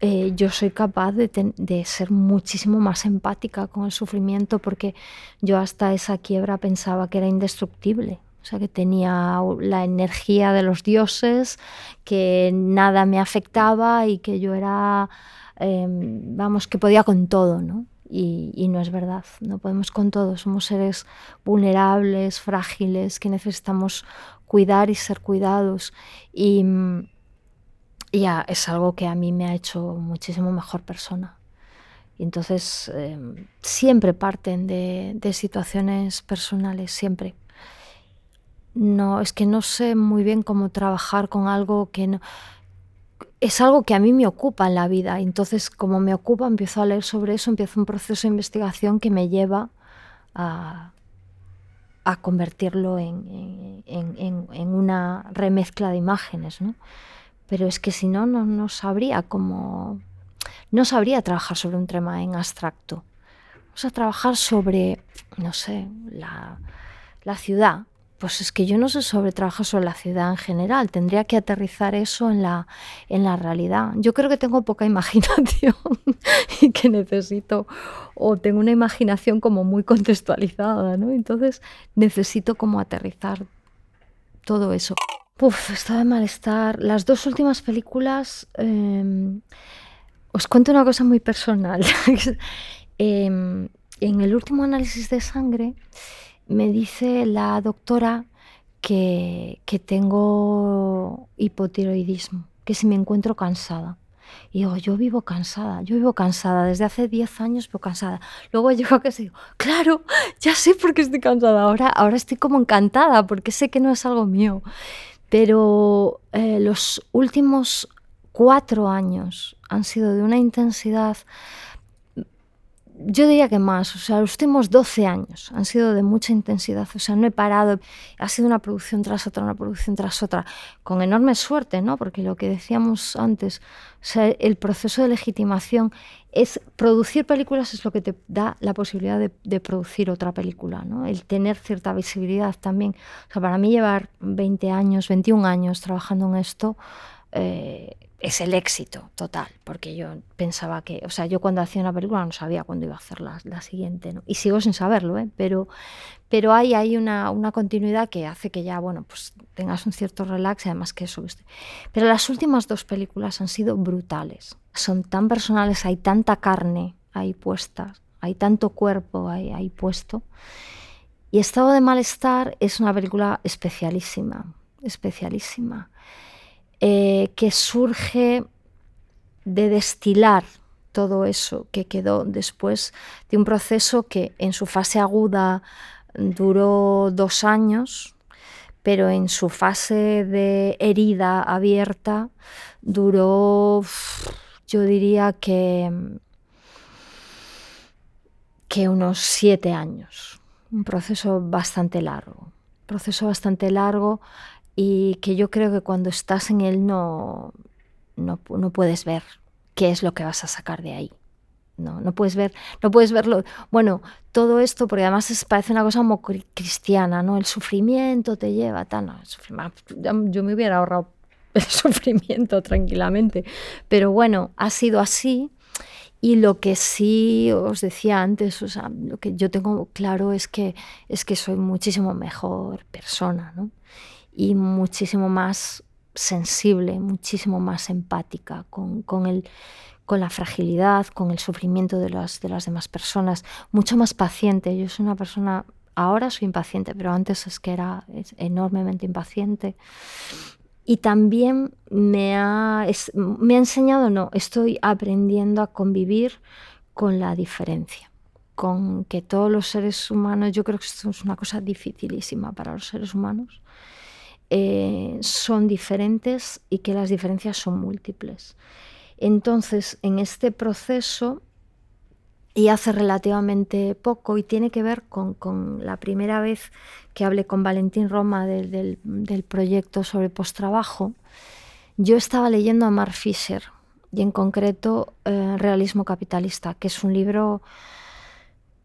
eh, yo soy capaz de, de, ser muchísimo más empática con el sufrimiento porque yo hasta esa quiebra pensaba que era indestructible. O sea, que tenía la energía de los dioses, que nada me afectaba y que yo era, eh, vamos, que podía con todo, ¿no? Y, y, no es verdad, no podemos con todo, somos seres vulnerables, frágiles, que necesitamos cuidar y ser cuidados. Y, y ya, es algo que a mí me ha hecho muchísimo mejor persona. Y entonces eh, siempre parten de, de situaciones personales, siempre no, es que no sé muy bien cómo trabajar con algo que no... Es algo que a mí me ocupa en la vida. Entonces, como me ocupa, empiezo a leer sobre eso, empiezo un proceso de investigación que me lleva a, a convertirlo en, en, en, una remezcla de imágenes. ¿no? Pero es que si no, no, no sabría cómo... No sabría trabajar sobre un tema en abstracto. Vamos a trabajar sobre, no sé, la, la ciudad, pues es que yo no sé sobre trabajo sobre la ciudad en general, tendría que aterrizar eso en la, en la realidad. Yo creo que tengo poca imaginación y que necesito, o tengo una imaginación como muy contextualizada, ¿no? Entonces necesito como aterrizar todo eso. Uf, estaba de malestar. Las dos últimas películas, eh, os cuento una cosa muy personal. eh, en el último análisis de sangre, me dice la doctora que, que tengo hipotiroidismo, que si me encuentro cansada. Y digo, yo vivo cansada, yo vivo cansada, desde hace 10 años vivo cansada. Luego llego a casa y digo, claro, ya sé por qué estoy cansada, ahora, ahora estoy como encantada porque sé que no es algo mío. Pero eh, los últimos cuatro años han sido de una intensidad yo diría que más, o sea, los últimos 12 años han sido de mucha intensidad, o sea, no he parado, ha sido una producción tras otra, una producción tras otra, con enorme suerte, ¿no? Porque lo que decíamos antes, o sea, el proceso de legitimación es producir películas es lo que te da la posibilidad de, producir otra película, ¿no? El tener cierta visibilidad también. O sea, para mí llevar 20 años, 21 años trabajando en esto, eh, es el éxito total, porque yo pensaba que, o sea, yo cuando hacía una película no sabía cuándo iba a hacer la, la siguiente, ¿no? y sigo sin saberlo, ¿eh? pero, pero hay, hay una, una, continuidad que hace que ya, bueno, pues tengas un cierto relax y además que eso. Pero las últimas dos películas han sido brutales, son tan personales, hay tanta carne ahí puesta, hay tanto cuerpo ahí, ahí puesto, y Estado de Malestar es una película especialísima, especialísima eh, que surge de destilar todo eso que quedó después de un proceso que en su fase aguda duró dos años, pero en su fase de herida abierta duró, yo diría que, que unos siete años, un proceso bastante largo, proceso bastante largo y que yo creo que cuando estás en él no, no, no puedes ver qué es lo que vas a sacar de ahí. No, no puedes ver, no puedes verlo. Bueno, todo esto, porque además parece una cosa muy cristiana, ¿no? El sufrimiento te lleva, tal, yo me hubiera ahorrado el sufrimiento tranquilamente. Pero bueno, ha sido así. Y lo que sí os decía antes, o sea, lo que yo tengo claro es que, es que soy muchísimo mejor persona, ¿no? Y muchísimo más sensible, muchísimo más empática con, con el con la fragilidad, con el sufrimiento de las, de las demás personas, mucho más paciente. Yo soy una persona, ahora soy impaciente, pero antes es que era enormemente impaciente. Y también me ha, me ha enseñado, no, estoy aprendiendo a convivir con la diferencia, con que todos los seres humanos, yo creo que esto es una cosa dificilísima para los seres humanos, eh, son diferentes y que las diferencias son múltiples. Entonces, en este proceso, y hace relativamente poco, y tiene que ver con, la primera vez que hablé con Valentín Roma del, proyecto sobre postrabajo, yo estaba leyendo a Mark Fisher, y en concreto eh, Realismo Capitalista, que es un libro,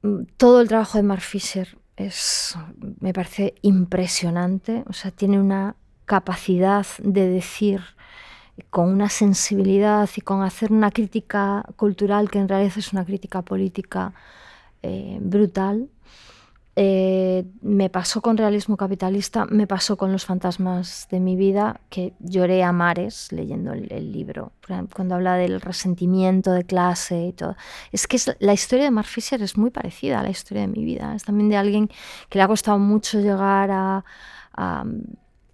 mm, todo el trabajo de Mark Fisher es, me parece impresionante, o sea, tiene una capacidad de decir con una sensibilidad y con hacer una crítica cultural que en realidad es una crítica política eh, brutal. Eh, me pasó con realismo capitalista, me pasó con los fantasmas de mi vida, que lloré a mares leyendo el, libro, cuando habla del resentimiento de clase y todo. Es que la historia de Mark Fisher es muy parecida a la historia de mi vida. Es también de alguien que le ha costado mucho llegar a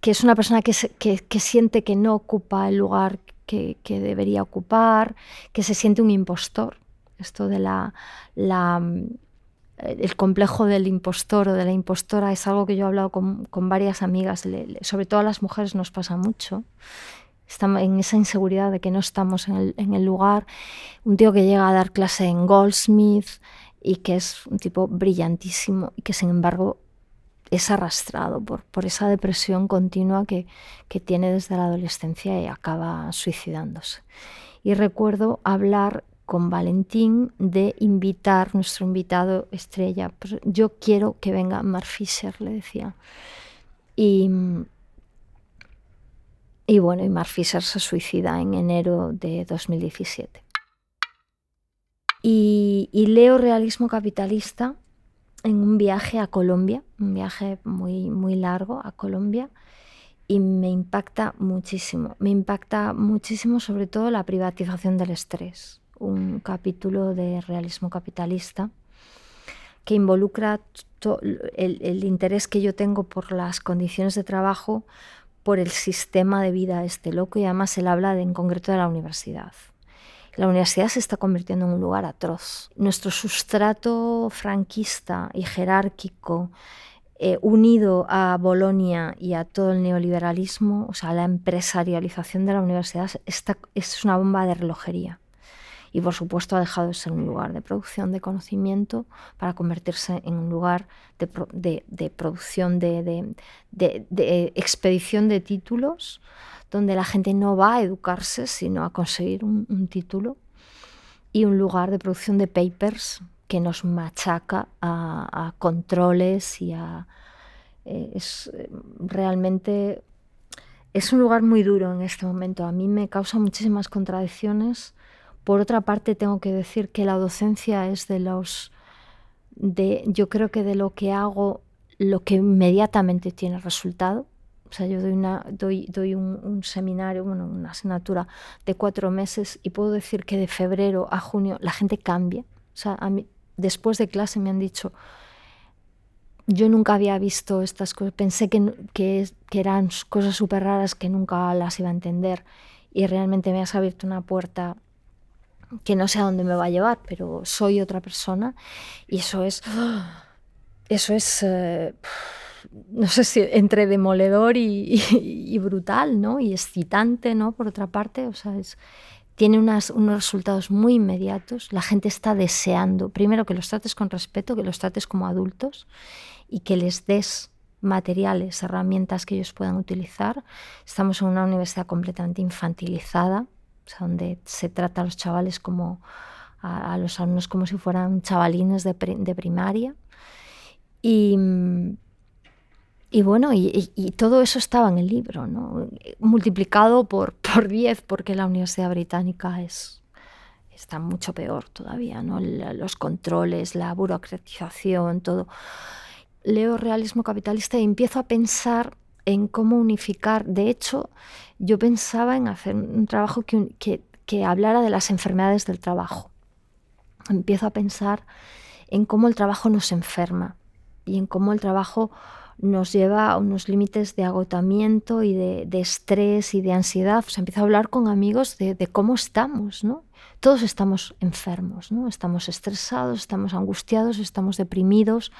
que es una persona que, siente que no ocupa el lugar que, debería ocupar, que se siente un impostor. Esto de la, el complejo del impostor o de la impostora es algo que yo he hablado con, con varias amigas, sobre todo a las mujeres nos pasa mucho. Estamos en esa inseguridad de que no estamos en el, en el lugar. Un tío que llega a dar clase en Goldsmith y que es un tipo brillantísimo y que sin embargo es arrastrado por, por esa depresión continua que, que, tiene desde la adolescencia y acaba suicidándose. Y recuerdo hablar con Valentín de invitar, nuestro invitado estrella, pues yo quiero que venga Mark Fisher, le decía. Y, y bueno, y Mark Fisher se suicida en enero de 2017. Y, y leo Realismo Capitalista en un viaje a Colombia, un viaje muy, muy largo a Colombia, y me impacta muchísimo. Me impacta muchísimo sobre todo la privatización del estrés, un capítulo de realismo capitalista que involucra el, el, interés que yo tengo por las condiciones de trabajo, por el sistema de vida este loco y además él habla de, en concreto de la universidad la universidad se está convirtiendo en un lugar atroz. Nuestro sustrato franquista y jerárquico, eh, unido a Bolonia y a todo el neoliberalismo, o sea, la empresarialización de la universidad, es una bomba de relojería. Y por supuesto ha dejado de ser un lugar de producción de conocimiento para convertirse en un lugar de, producción, de, de expedición de títulos donde la gente no va a educarse, sino a conseguir un, título, y un lugar de producción de papers que nos machaca a, controles y a... Eh, es eh, realmente... Es un lugar muy duro en este momento. A mí me causa muchísimas contradicciones. Por otra parte, tengo que decir que la docencia es de los... De, yo creo que de lo que hago, lo que inmediatamente tiene resultado o sea, yo doy, una, doy, doy un, seminario, bueno, una asignatura de cuatro meses y puedo decir que de febrero a junio la gente cambia. O sea, a mí, después de clase me han dicho, yo nunca había visto estas cosas, pensé que, que, que eran cosas súper raras que nunca las iba a entender y realmente me has abierto una puerta que no sé a dónde me va a llevar, pero soy otra persona y eso es... Eso es... Eh, no sé si entre demoledor y, brutal, ¿no? Y excitante, ¿no? Por otra parte, o sea, es, tiene unos resultados muy inmediatos. La gente está deseando, primero, que los trates con respeto, que los trates como adultos y que les des materiales, herramientas que ellos puedan utilizar. Estamos en una universidad completamente infantilizada, o sea, donde se trata a los chavales como a, los alumnos como si fueran chavalines de, de primaria. Y, y bueno, y, y, todo eso estaba en el libro, ¿no? multiplicado por, por 10, porque la Universidad Británica es, está mucho peor todavía, ¿no? los controles, la burocratización, todo. Leo realismo capitalista y empiezo a pensar en cómo unificar. De hecho, yo pensaba en hacer un trabajo que, que, hablara de las enfermedades del trabajo. Empiezo a pensar en cómo el trabajo nos enferma y en cómo el trabajo nos lleva a unos límites de agotamiento y de, estrés y de ansiedad. O sea, empiezo a hablar con amigos de, cómo estamos, ¿no? Todos estamos enfermos, ¿no? Estamos estresados, estamos angustiados, estamos deprimidos.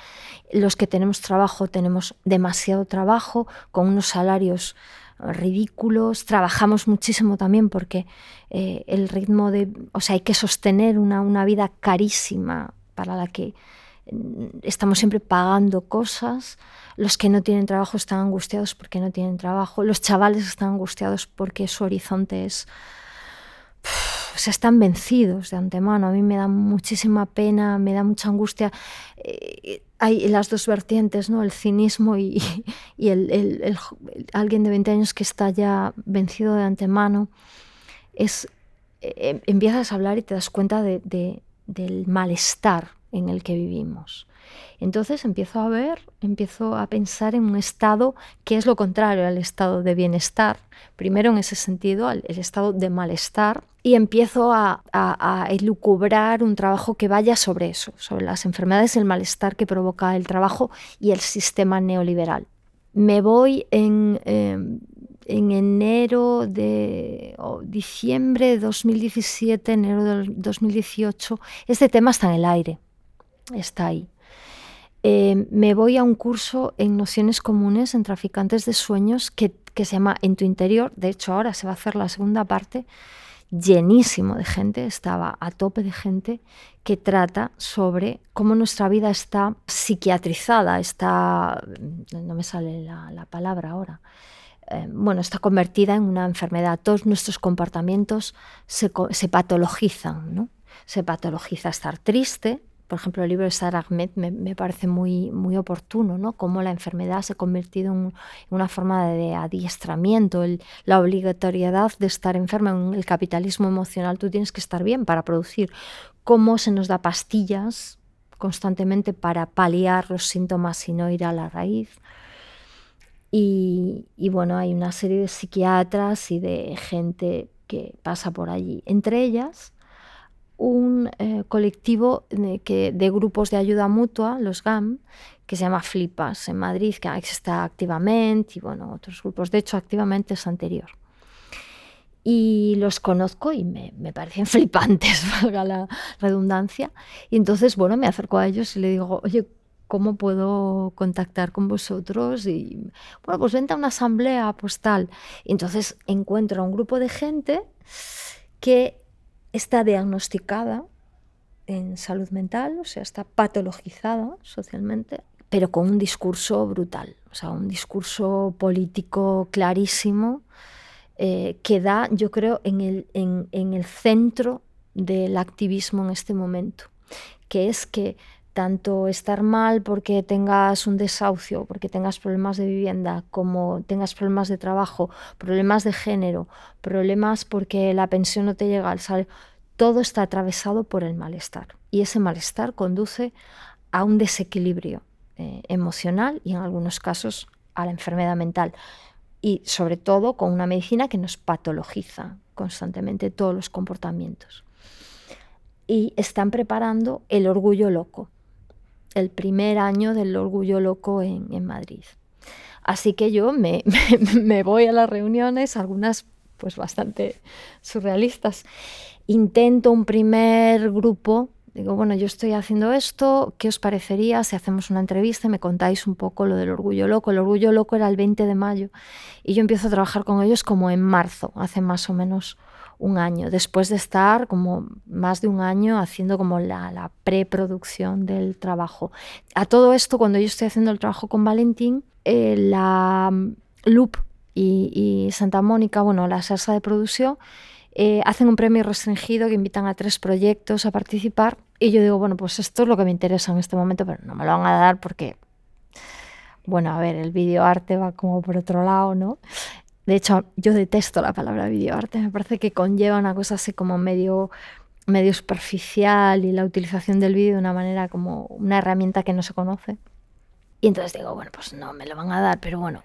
Los que tenemos trabajo tenemos demasiado trabajo, con unos salarios ridículos, trabajamos muchísimo también porque eh, el ritmo de, o sea, hay que sostener una, una vida carísima para la que estamos siempre pagando cosas, los que no tienen trabajo están angustiados porque no tienen trabajo, los chavales están angustiados porque su horizonte es... se están vencidos de antemano. A mí me da muchísima pena, me da mucha angustia. Eh, hay las dos vertientes, ¿no? el cinismo y, el, alguien de 20 años que está ya vencido de antemano. Es, eh, empiezas a hablar y te das cuenta del malestar en el que vivimos. Entonces empiezo a ver, empiezo a pensar en un estado que es lo contrario al estado de bienestar, primero en ese sentido, el estado de malestar, y empiezo a, a, elucubrar un trabajo que vaya sobre eso, sobre las enfermedades el malestar que provoca el trabajo y el sistema neoliberal. Me voy en... Em, en enero de diciembre de 2017, enero de 2018, este tema está en el aire está ahí. Eh, me voy a un curso en nociones comunes en traficantes de sueños que, se llama En tu interior. De hecho, ahora se va a hacer la segunda parte, llenísimo de gente, estaba a tope de gente que trata sobre cómo nuestra vida está psiquiatrizada, está, no me sale la, palabra ahora, eh, bueno, está convertida en una enfermedad. Todos nuestros comportamientos se, se patologizan, ¿no? Se patologiza estar triste, por ejemplo, el libro de Sarah Ahmed me, parece muy, muy oportuno, ¿no? Cómo la enfermedad se ha convertido en, una forma de adiestramiento, la obligatoriedad de estar enferma en el capitalismo emocional. Tú tienes que estar bien para producir. Cómo se nos da pastillas constantemente para paliar los síntomas y no ir a la raíz. Y, y bueno, hay una serie de psiquiatras y de gente que pasa por allí. Entre ellas, un eh, colectivo de, que, de grupos de ayuda mutua, los GAM, que se llama Flipas en Madrid, que está activamente, y bueno, otros grupos. De hecho, activamente es anterior. Y los conozco y me, me parecen flipantes, valga la redundancia. Y entonces, bueno, me acerco a ellos y le digo, oye, ¿cómo puedo contactar con vosotros? Y bueno, pues vente a una asamblea, pues tal. Y entonces encuentro a un grupo de gente que está diagnosticada en salud mental, o sea, está patologizada socialmente, pero con un discurso brutal, o sea, un discurso político clarísimo eh, que da, yo creo, en el, en, en el centro del activismo en este momento, que es que tanto estar mal porque tengas un desahucio, porque tengas problemas de vivienda, como tengas problemas de trabajo, problemas de género, problemas porque la pensión no te llega al salario, todo está atravesado por el malestar. Y ese malestar conduce a un desequilibrio eh, emocional y en algunos casos a la enfermedad mental. Y sobre todo con una medicina que nos patologiza constantemente todos los comportamientos. Y están preparando el orgullo loco el primer año del Orgullo Loco en, Madrid. Así que yo me, me, voy a las reuniones, algunas pues bastante surrealistas. Intento un primer grupo digo, bueno, yo estoy haciendo esto, ¿qué os parecería si hacemos una entrevista y me contáis un poco lo del Orgullo Loco? El Orgullo Loco era el 20 de mayo y yo empiezo a trabajar con ellos como en marzo, hace más o menos un año, después de estar como más de un año haciendo como la, preproducción del trabajo. A todo esto, cuando yo estoy haciendo el trabajo con Valentín, eh, la Loop y, Santa Mónica, bueno, la salsa de producción, eh, hacen un premio restringido que invitan a tres proyectos a participar y yo digo, bueno, pues esto es lo que me interesa en este momento, pero no me lo van a dar porque, bueno, a ver, el videoarte va como por otro lado, ¿no? De hecho, yo detesto la palabra videoarte, me parece que conlleva una cosa así como medio medio superficial y la utilización del vídeo de una manera como una herramienta que no se conoce. Y entonces digo, bueno, pues no me lo van a dar, pero bueno,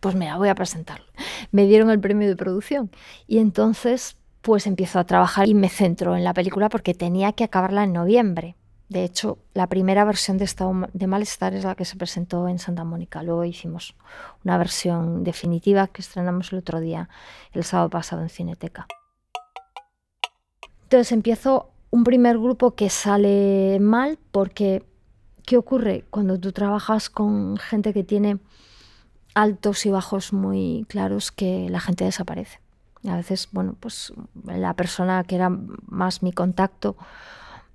pues mira, voy a presentarlo. Me dieron el premio de producción y entonces pues empiezo a trabajar y me centro en la película porque tenía que acabarla en noviembre. De hecho, la primera versión de Estado de Malestar es la que se presentó en Santa Mónica. Luego hicimos una versión definitiva que estrenamos el otro día, el sábado pasado en Cineteca. Entonces empiezo un primer grupo que sale mal porque, ¿qué ocurre cuando tú trabajas con gente que tiene altos y bajos muy claros que la gente desaparece. A veces, bueno, pues la persona que era más mi contacto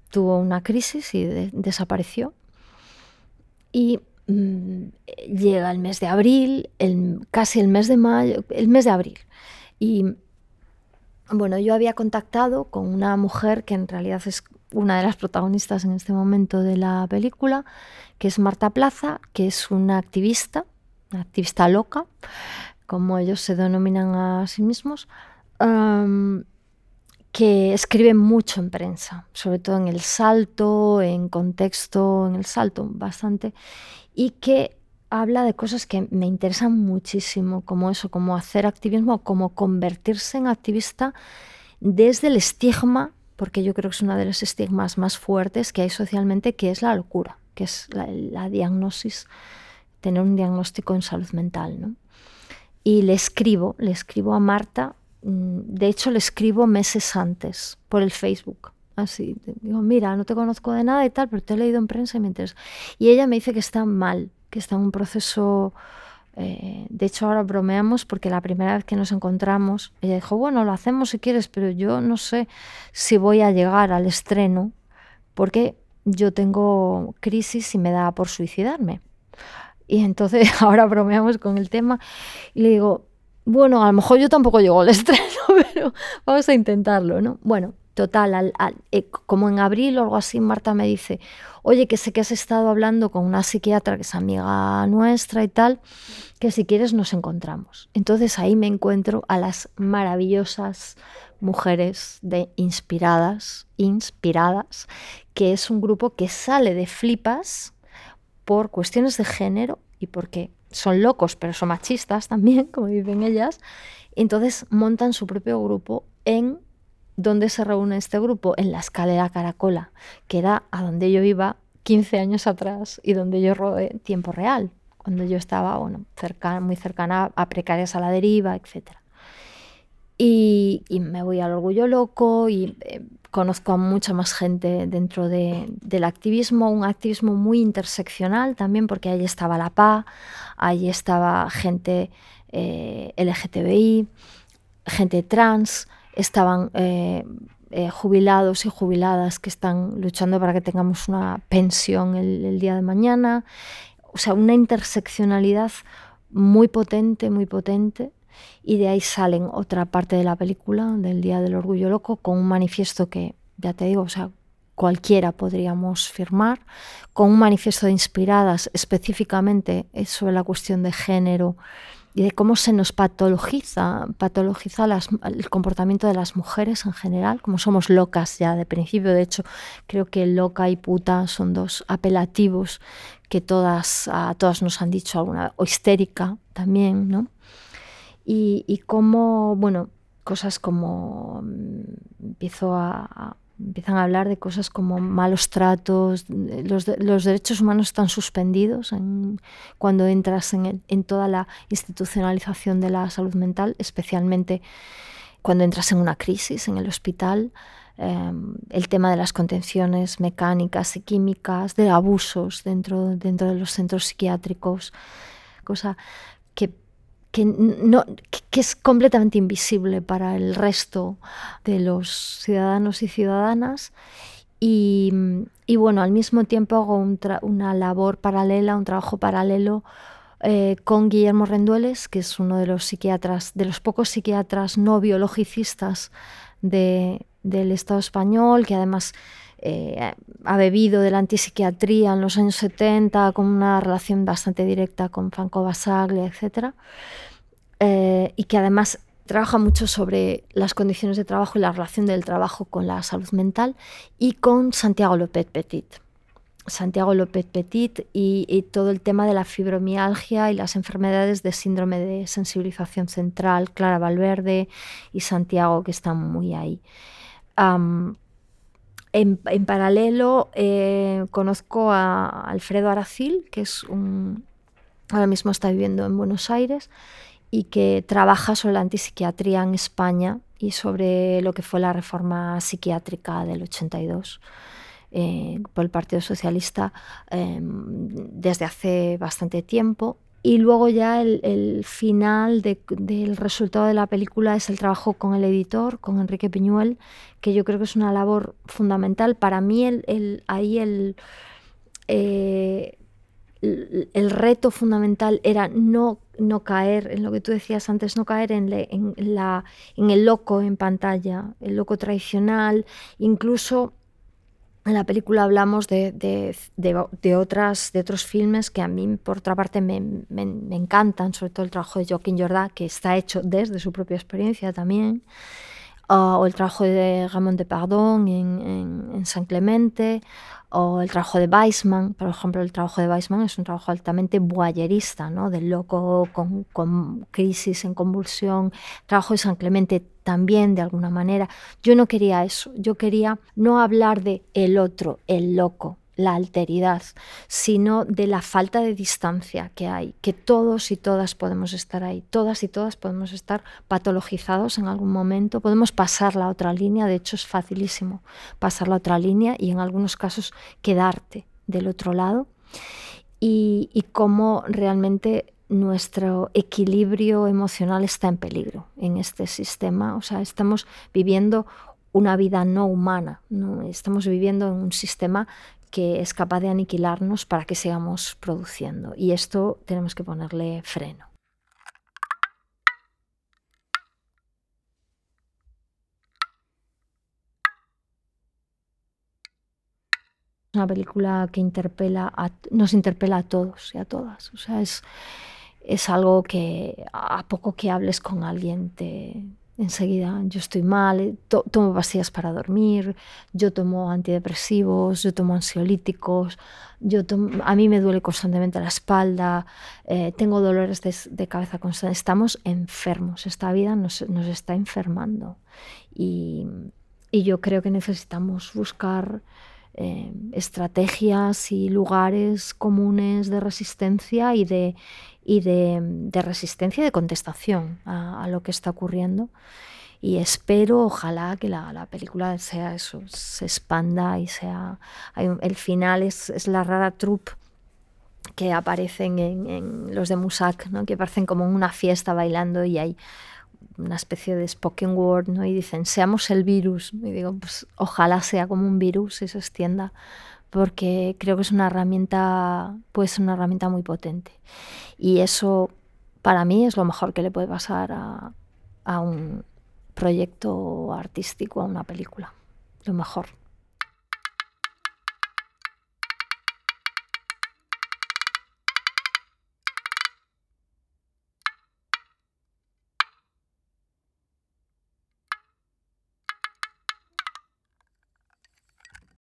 tuvo una crisis y desapareció. Y mm, llega el mes de abril, casi el mes de mayo, el mes de abril. Y bueno, yo había contactado con una mujer que en realidad es una de las protagonistas en este momento de la película, que es Marta Plaza, que es una activista activista loca, como ellos se denominan a sí mismos, que escribe mucho en prensa, sobre todo en el salto, en contexto, en el salto bastante, y que habla de cosas que me interesan muchísimo, como eso, como hacer activismo, como convertirse en activista desde el estigma, porque yo creo que es uno de los estigmas más fuertes que hay socialmente, que es la locura, que es la, la diagnosis tener un diagnóstico en salud mental. ¿no? Y le escribo, le escribo a Marta, de hecho le escribo meses antes por el Facebook. Así, digo, mira, no te conozco de nada y tal, pero te he leído en prensa y me interesa. Y ella me dice que está mal, que está en un proceso... Eh, de hecho, ahora bromeamos porque la primera vez que nos encontramos, ella dijo, bueno, lo hacemos si quieres, pero yo no sé si voy a llegar al estreno porque yo tengo crisis y me da por suicidarme. Y entonces ahora bromeamos con el tema y le digo, bueno, a lo mejor yo tampoco llego al estreno, pero vamos a intentarlo, ¿no? Bueno, total, eh, como en abril o algo así, Marta me dice, oye, que sé que has estado hablando con una psiquiatra que es amiga nuestra y tal, que si quieres nos encontramos. Entonces ahí me encuentro a las maravillosas mujeres de Inspiradas, Inspiradas, que es un grupo que sale de Flipas, por cuestiones de género y porque son locos, pero son machistas también, como dicen ellas, entonces montan su propio grupo en donde se reúne este grupo, en la escalera Caracola, que era a donde yo iba 15 años atrás y donde yo rodé tiempo real, cuando yo estaba bueno, cercana, muy cercana a precarias a la deriva, etc. Y, me voy al orgullo loco y eh, conozco a mucha más gente dentro del activismo, un activismo muy interseccional también, porque ahí estaba la PA, ahí estaba gente eh, LGTBI, gente trans, estaban eh, eh, jubilados y jubiladas que están luchando para que tengamos una pensión el día de mañana. O sea, una interseccionalidad muy potente, muy potente y de ahí salen otra parte de la película, del Día del Orgullo Loco, con un manifiesto que, ya te digo, o sea, cualquiera podríamos firmar, con un manifiesto de inspiradas específicamente sobre la cuestión de género y de cómo se nos patologiza, patologiza el comportamiento de las mujeres en general, como somos locas ya de principio. De hecho, creo que loca y puta son dos apelativos que todas, a todas nos han dicho alguna o histérica también, ¿no? Y, cómo, bueno, cosas como mm, empiezo a, empiezan a hablar de cosas como malos tratos, los, los derechos humanos están suspendidos cuando entras en, en, toda la institucionalización de la salud mental, especialmente cuando entras en una crisis en el hospital. em, el tema de las contenciones mecánicas y químicas, de abusos dentro, dentro de los centros psiquiátricos, cosa que, que, es completamente invisible para el resto de los ciudadanos y ciudadanas. Y, y bueno, al mismo tiempo hago una labor paralela, un trabajo paralelo eh, con Guillermo Rendueles, que es uno de los psiquiatras, de los pocos psiquiatras no biologicistas del Estado español, que además eh, ha bebido de la antipsiquiatría en los años 70 con una relación bastante directa con Franco Basaglia, etc. Eh, y que además trabaja mucho sobre las condiciones de trabajo y la relación del trabajo con la salud mental, y con Santiago López Petit. Santiago López Petit y, todo el tema de la fibromialgia y las enfermedades de síndrome de sensibilización central, Clara Valverde y Santiago, que están muy ahí. En, paralelo, eh, conozco a Alfredo Aracil, que es un, ahora mismo está viviendo en Buenos Aires y que trabaja sobre la antipsiquiatría en España y sobre lo que fue la reforma psiquiátrica del 82. Eh, por el Partido Socialista em, desde hace bastante tiempo. Y luego ya el, final del resultado de la película es el trabajo con el editor, con Enrique Piñuel, que yo creo que es una labor fundamental. Para mí el, ahí el, eh, el reto fundamental era no, no caer en lo que tú decías antes, no caer en, en, la, en el loco en pantalla, el loco tradicional, incluso en la película hablamos de, de, otras, de otros filmes que a mí, por otra parte, me, encantan, sobre todo el trabajo de Joaquín Jordá, que está hecho desde su propia experiencia también, o el trabajo de Ramón de Pardón en, en San Clemente, o el trabajo de Weissman, por ejemplo, el trabajo de Weissman es un trabajo altamente boyerista, ¿no? del loco con, con, crisis en convulsión, el trabajo de San Clemente también de alguna manera. Yo no quería eso, yo quería no hablar de el otro, el loco, la alteridad, sino de la falta de distancia que hay, que todos y todas podemos estar ahí, todas y todas podemos estar patologizados en algún momento, podemos pasar la otra línea, de hecho es facilísimo pasar la otra línea y en algunos casos quedarte del otro lado y, y cómo realmente nuestro equilibrio emocional está en peligro en este sistema, o sea, estamos viviendo una vida no humana, estamos viviendo en un sistema que es capaz de aniquilarnos para que sigamos produciendo. Y esto tenemos que ponerle freno. una película que interpela nos interpela a todos y a todas. O sea, es, es algo que a poco que hables con alguien te, enseguida yo estoy mal, eh, tomo pastillas para dormir, yo tomo antidepresivos, yo tomo ansiolíticos, yo a mí me duele constantemente la espalda, eh, tengo dolores de, cabeza constantes, estamos enfermos, esta vida nos, está enfermando. Y, yo creo que necesitamos buscar eh, estrategias y lugares comunes de resistencia y de, y de, resistencia y de contestación a, lo que está ocurriendo. Y espero, ojalá, que la, película sea eso, se expanda y sea... el final es, la rara troupe que aparecen en, los de Musak, ¿no? que parecen como una fiesta bailando y hay una especie de spoken word, ¿no? y dicen, seamos el virus. Y digo, pues ojalá sea como un virus y se extienda, porque creo que es una herramienta, puede una herramienta muy potente. Y eso para mí es lo mejor que le puede pasar a, a un proyecto artístico, a una película. Lo mejor.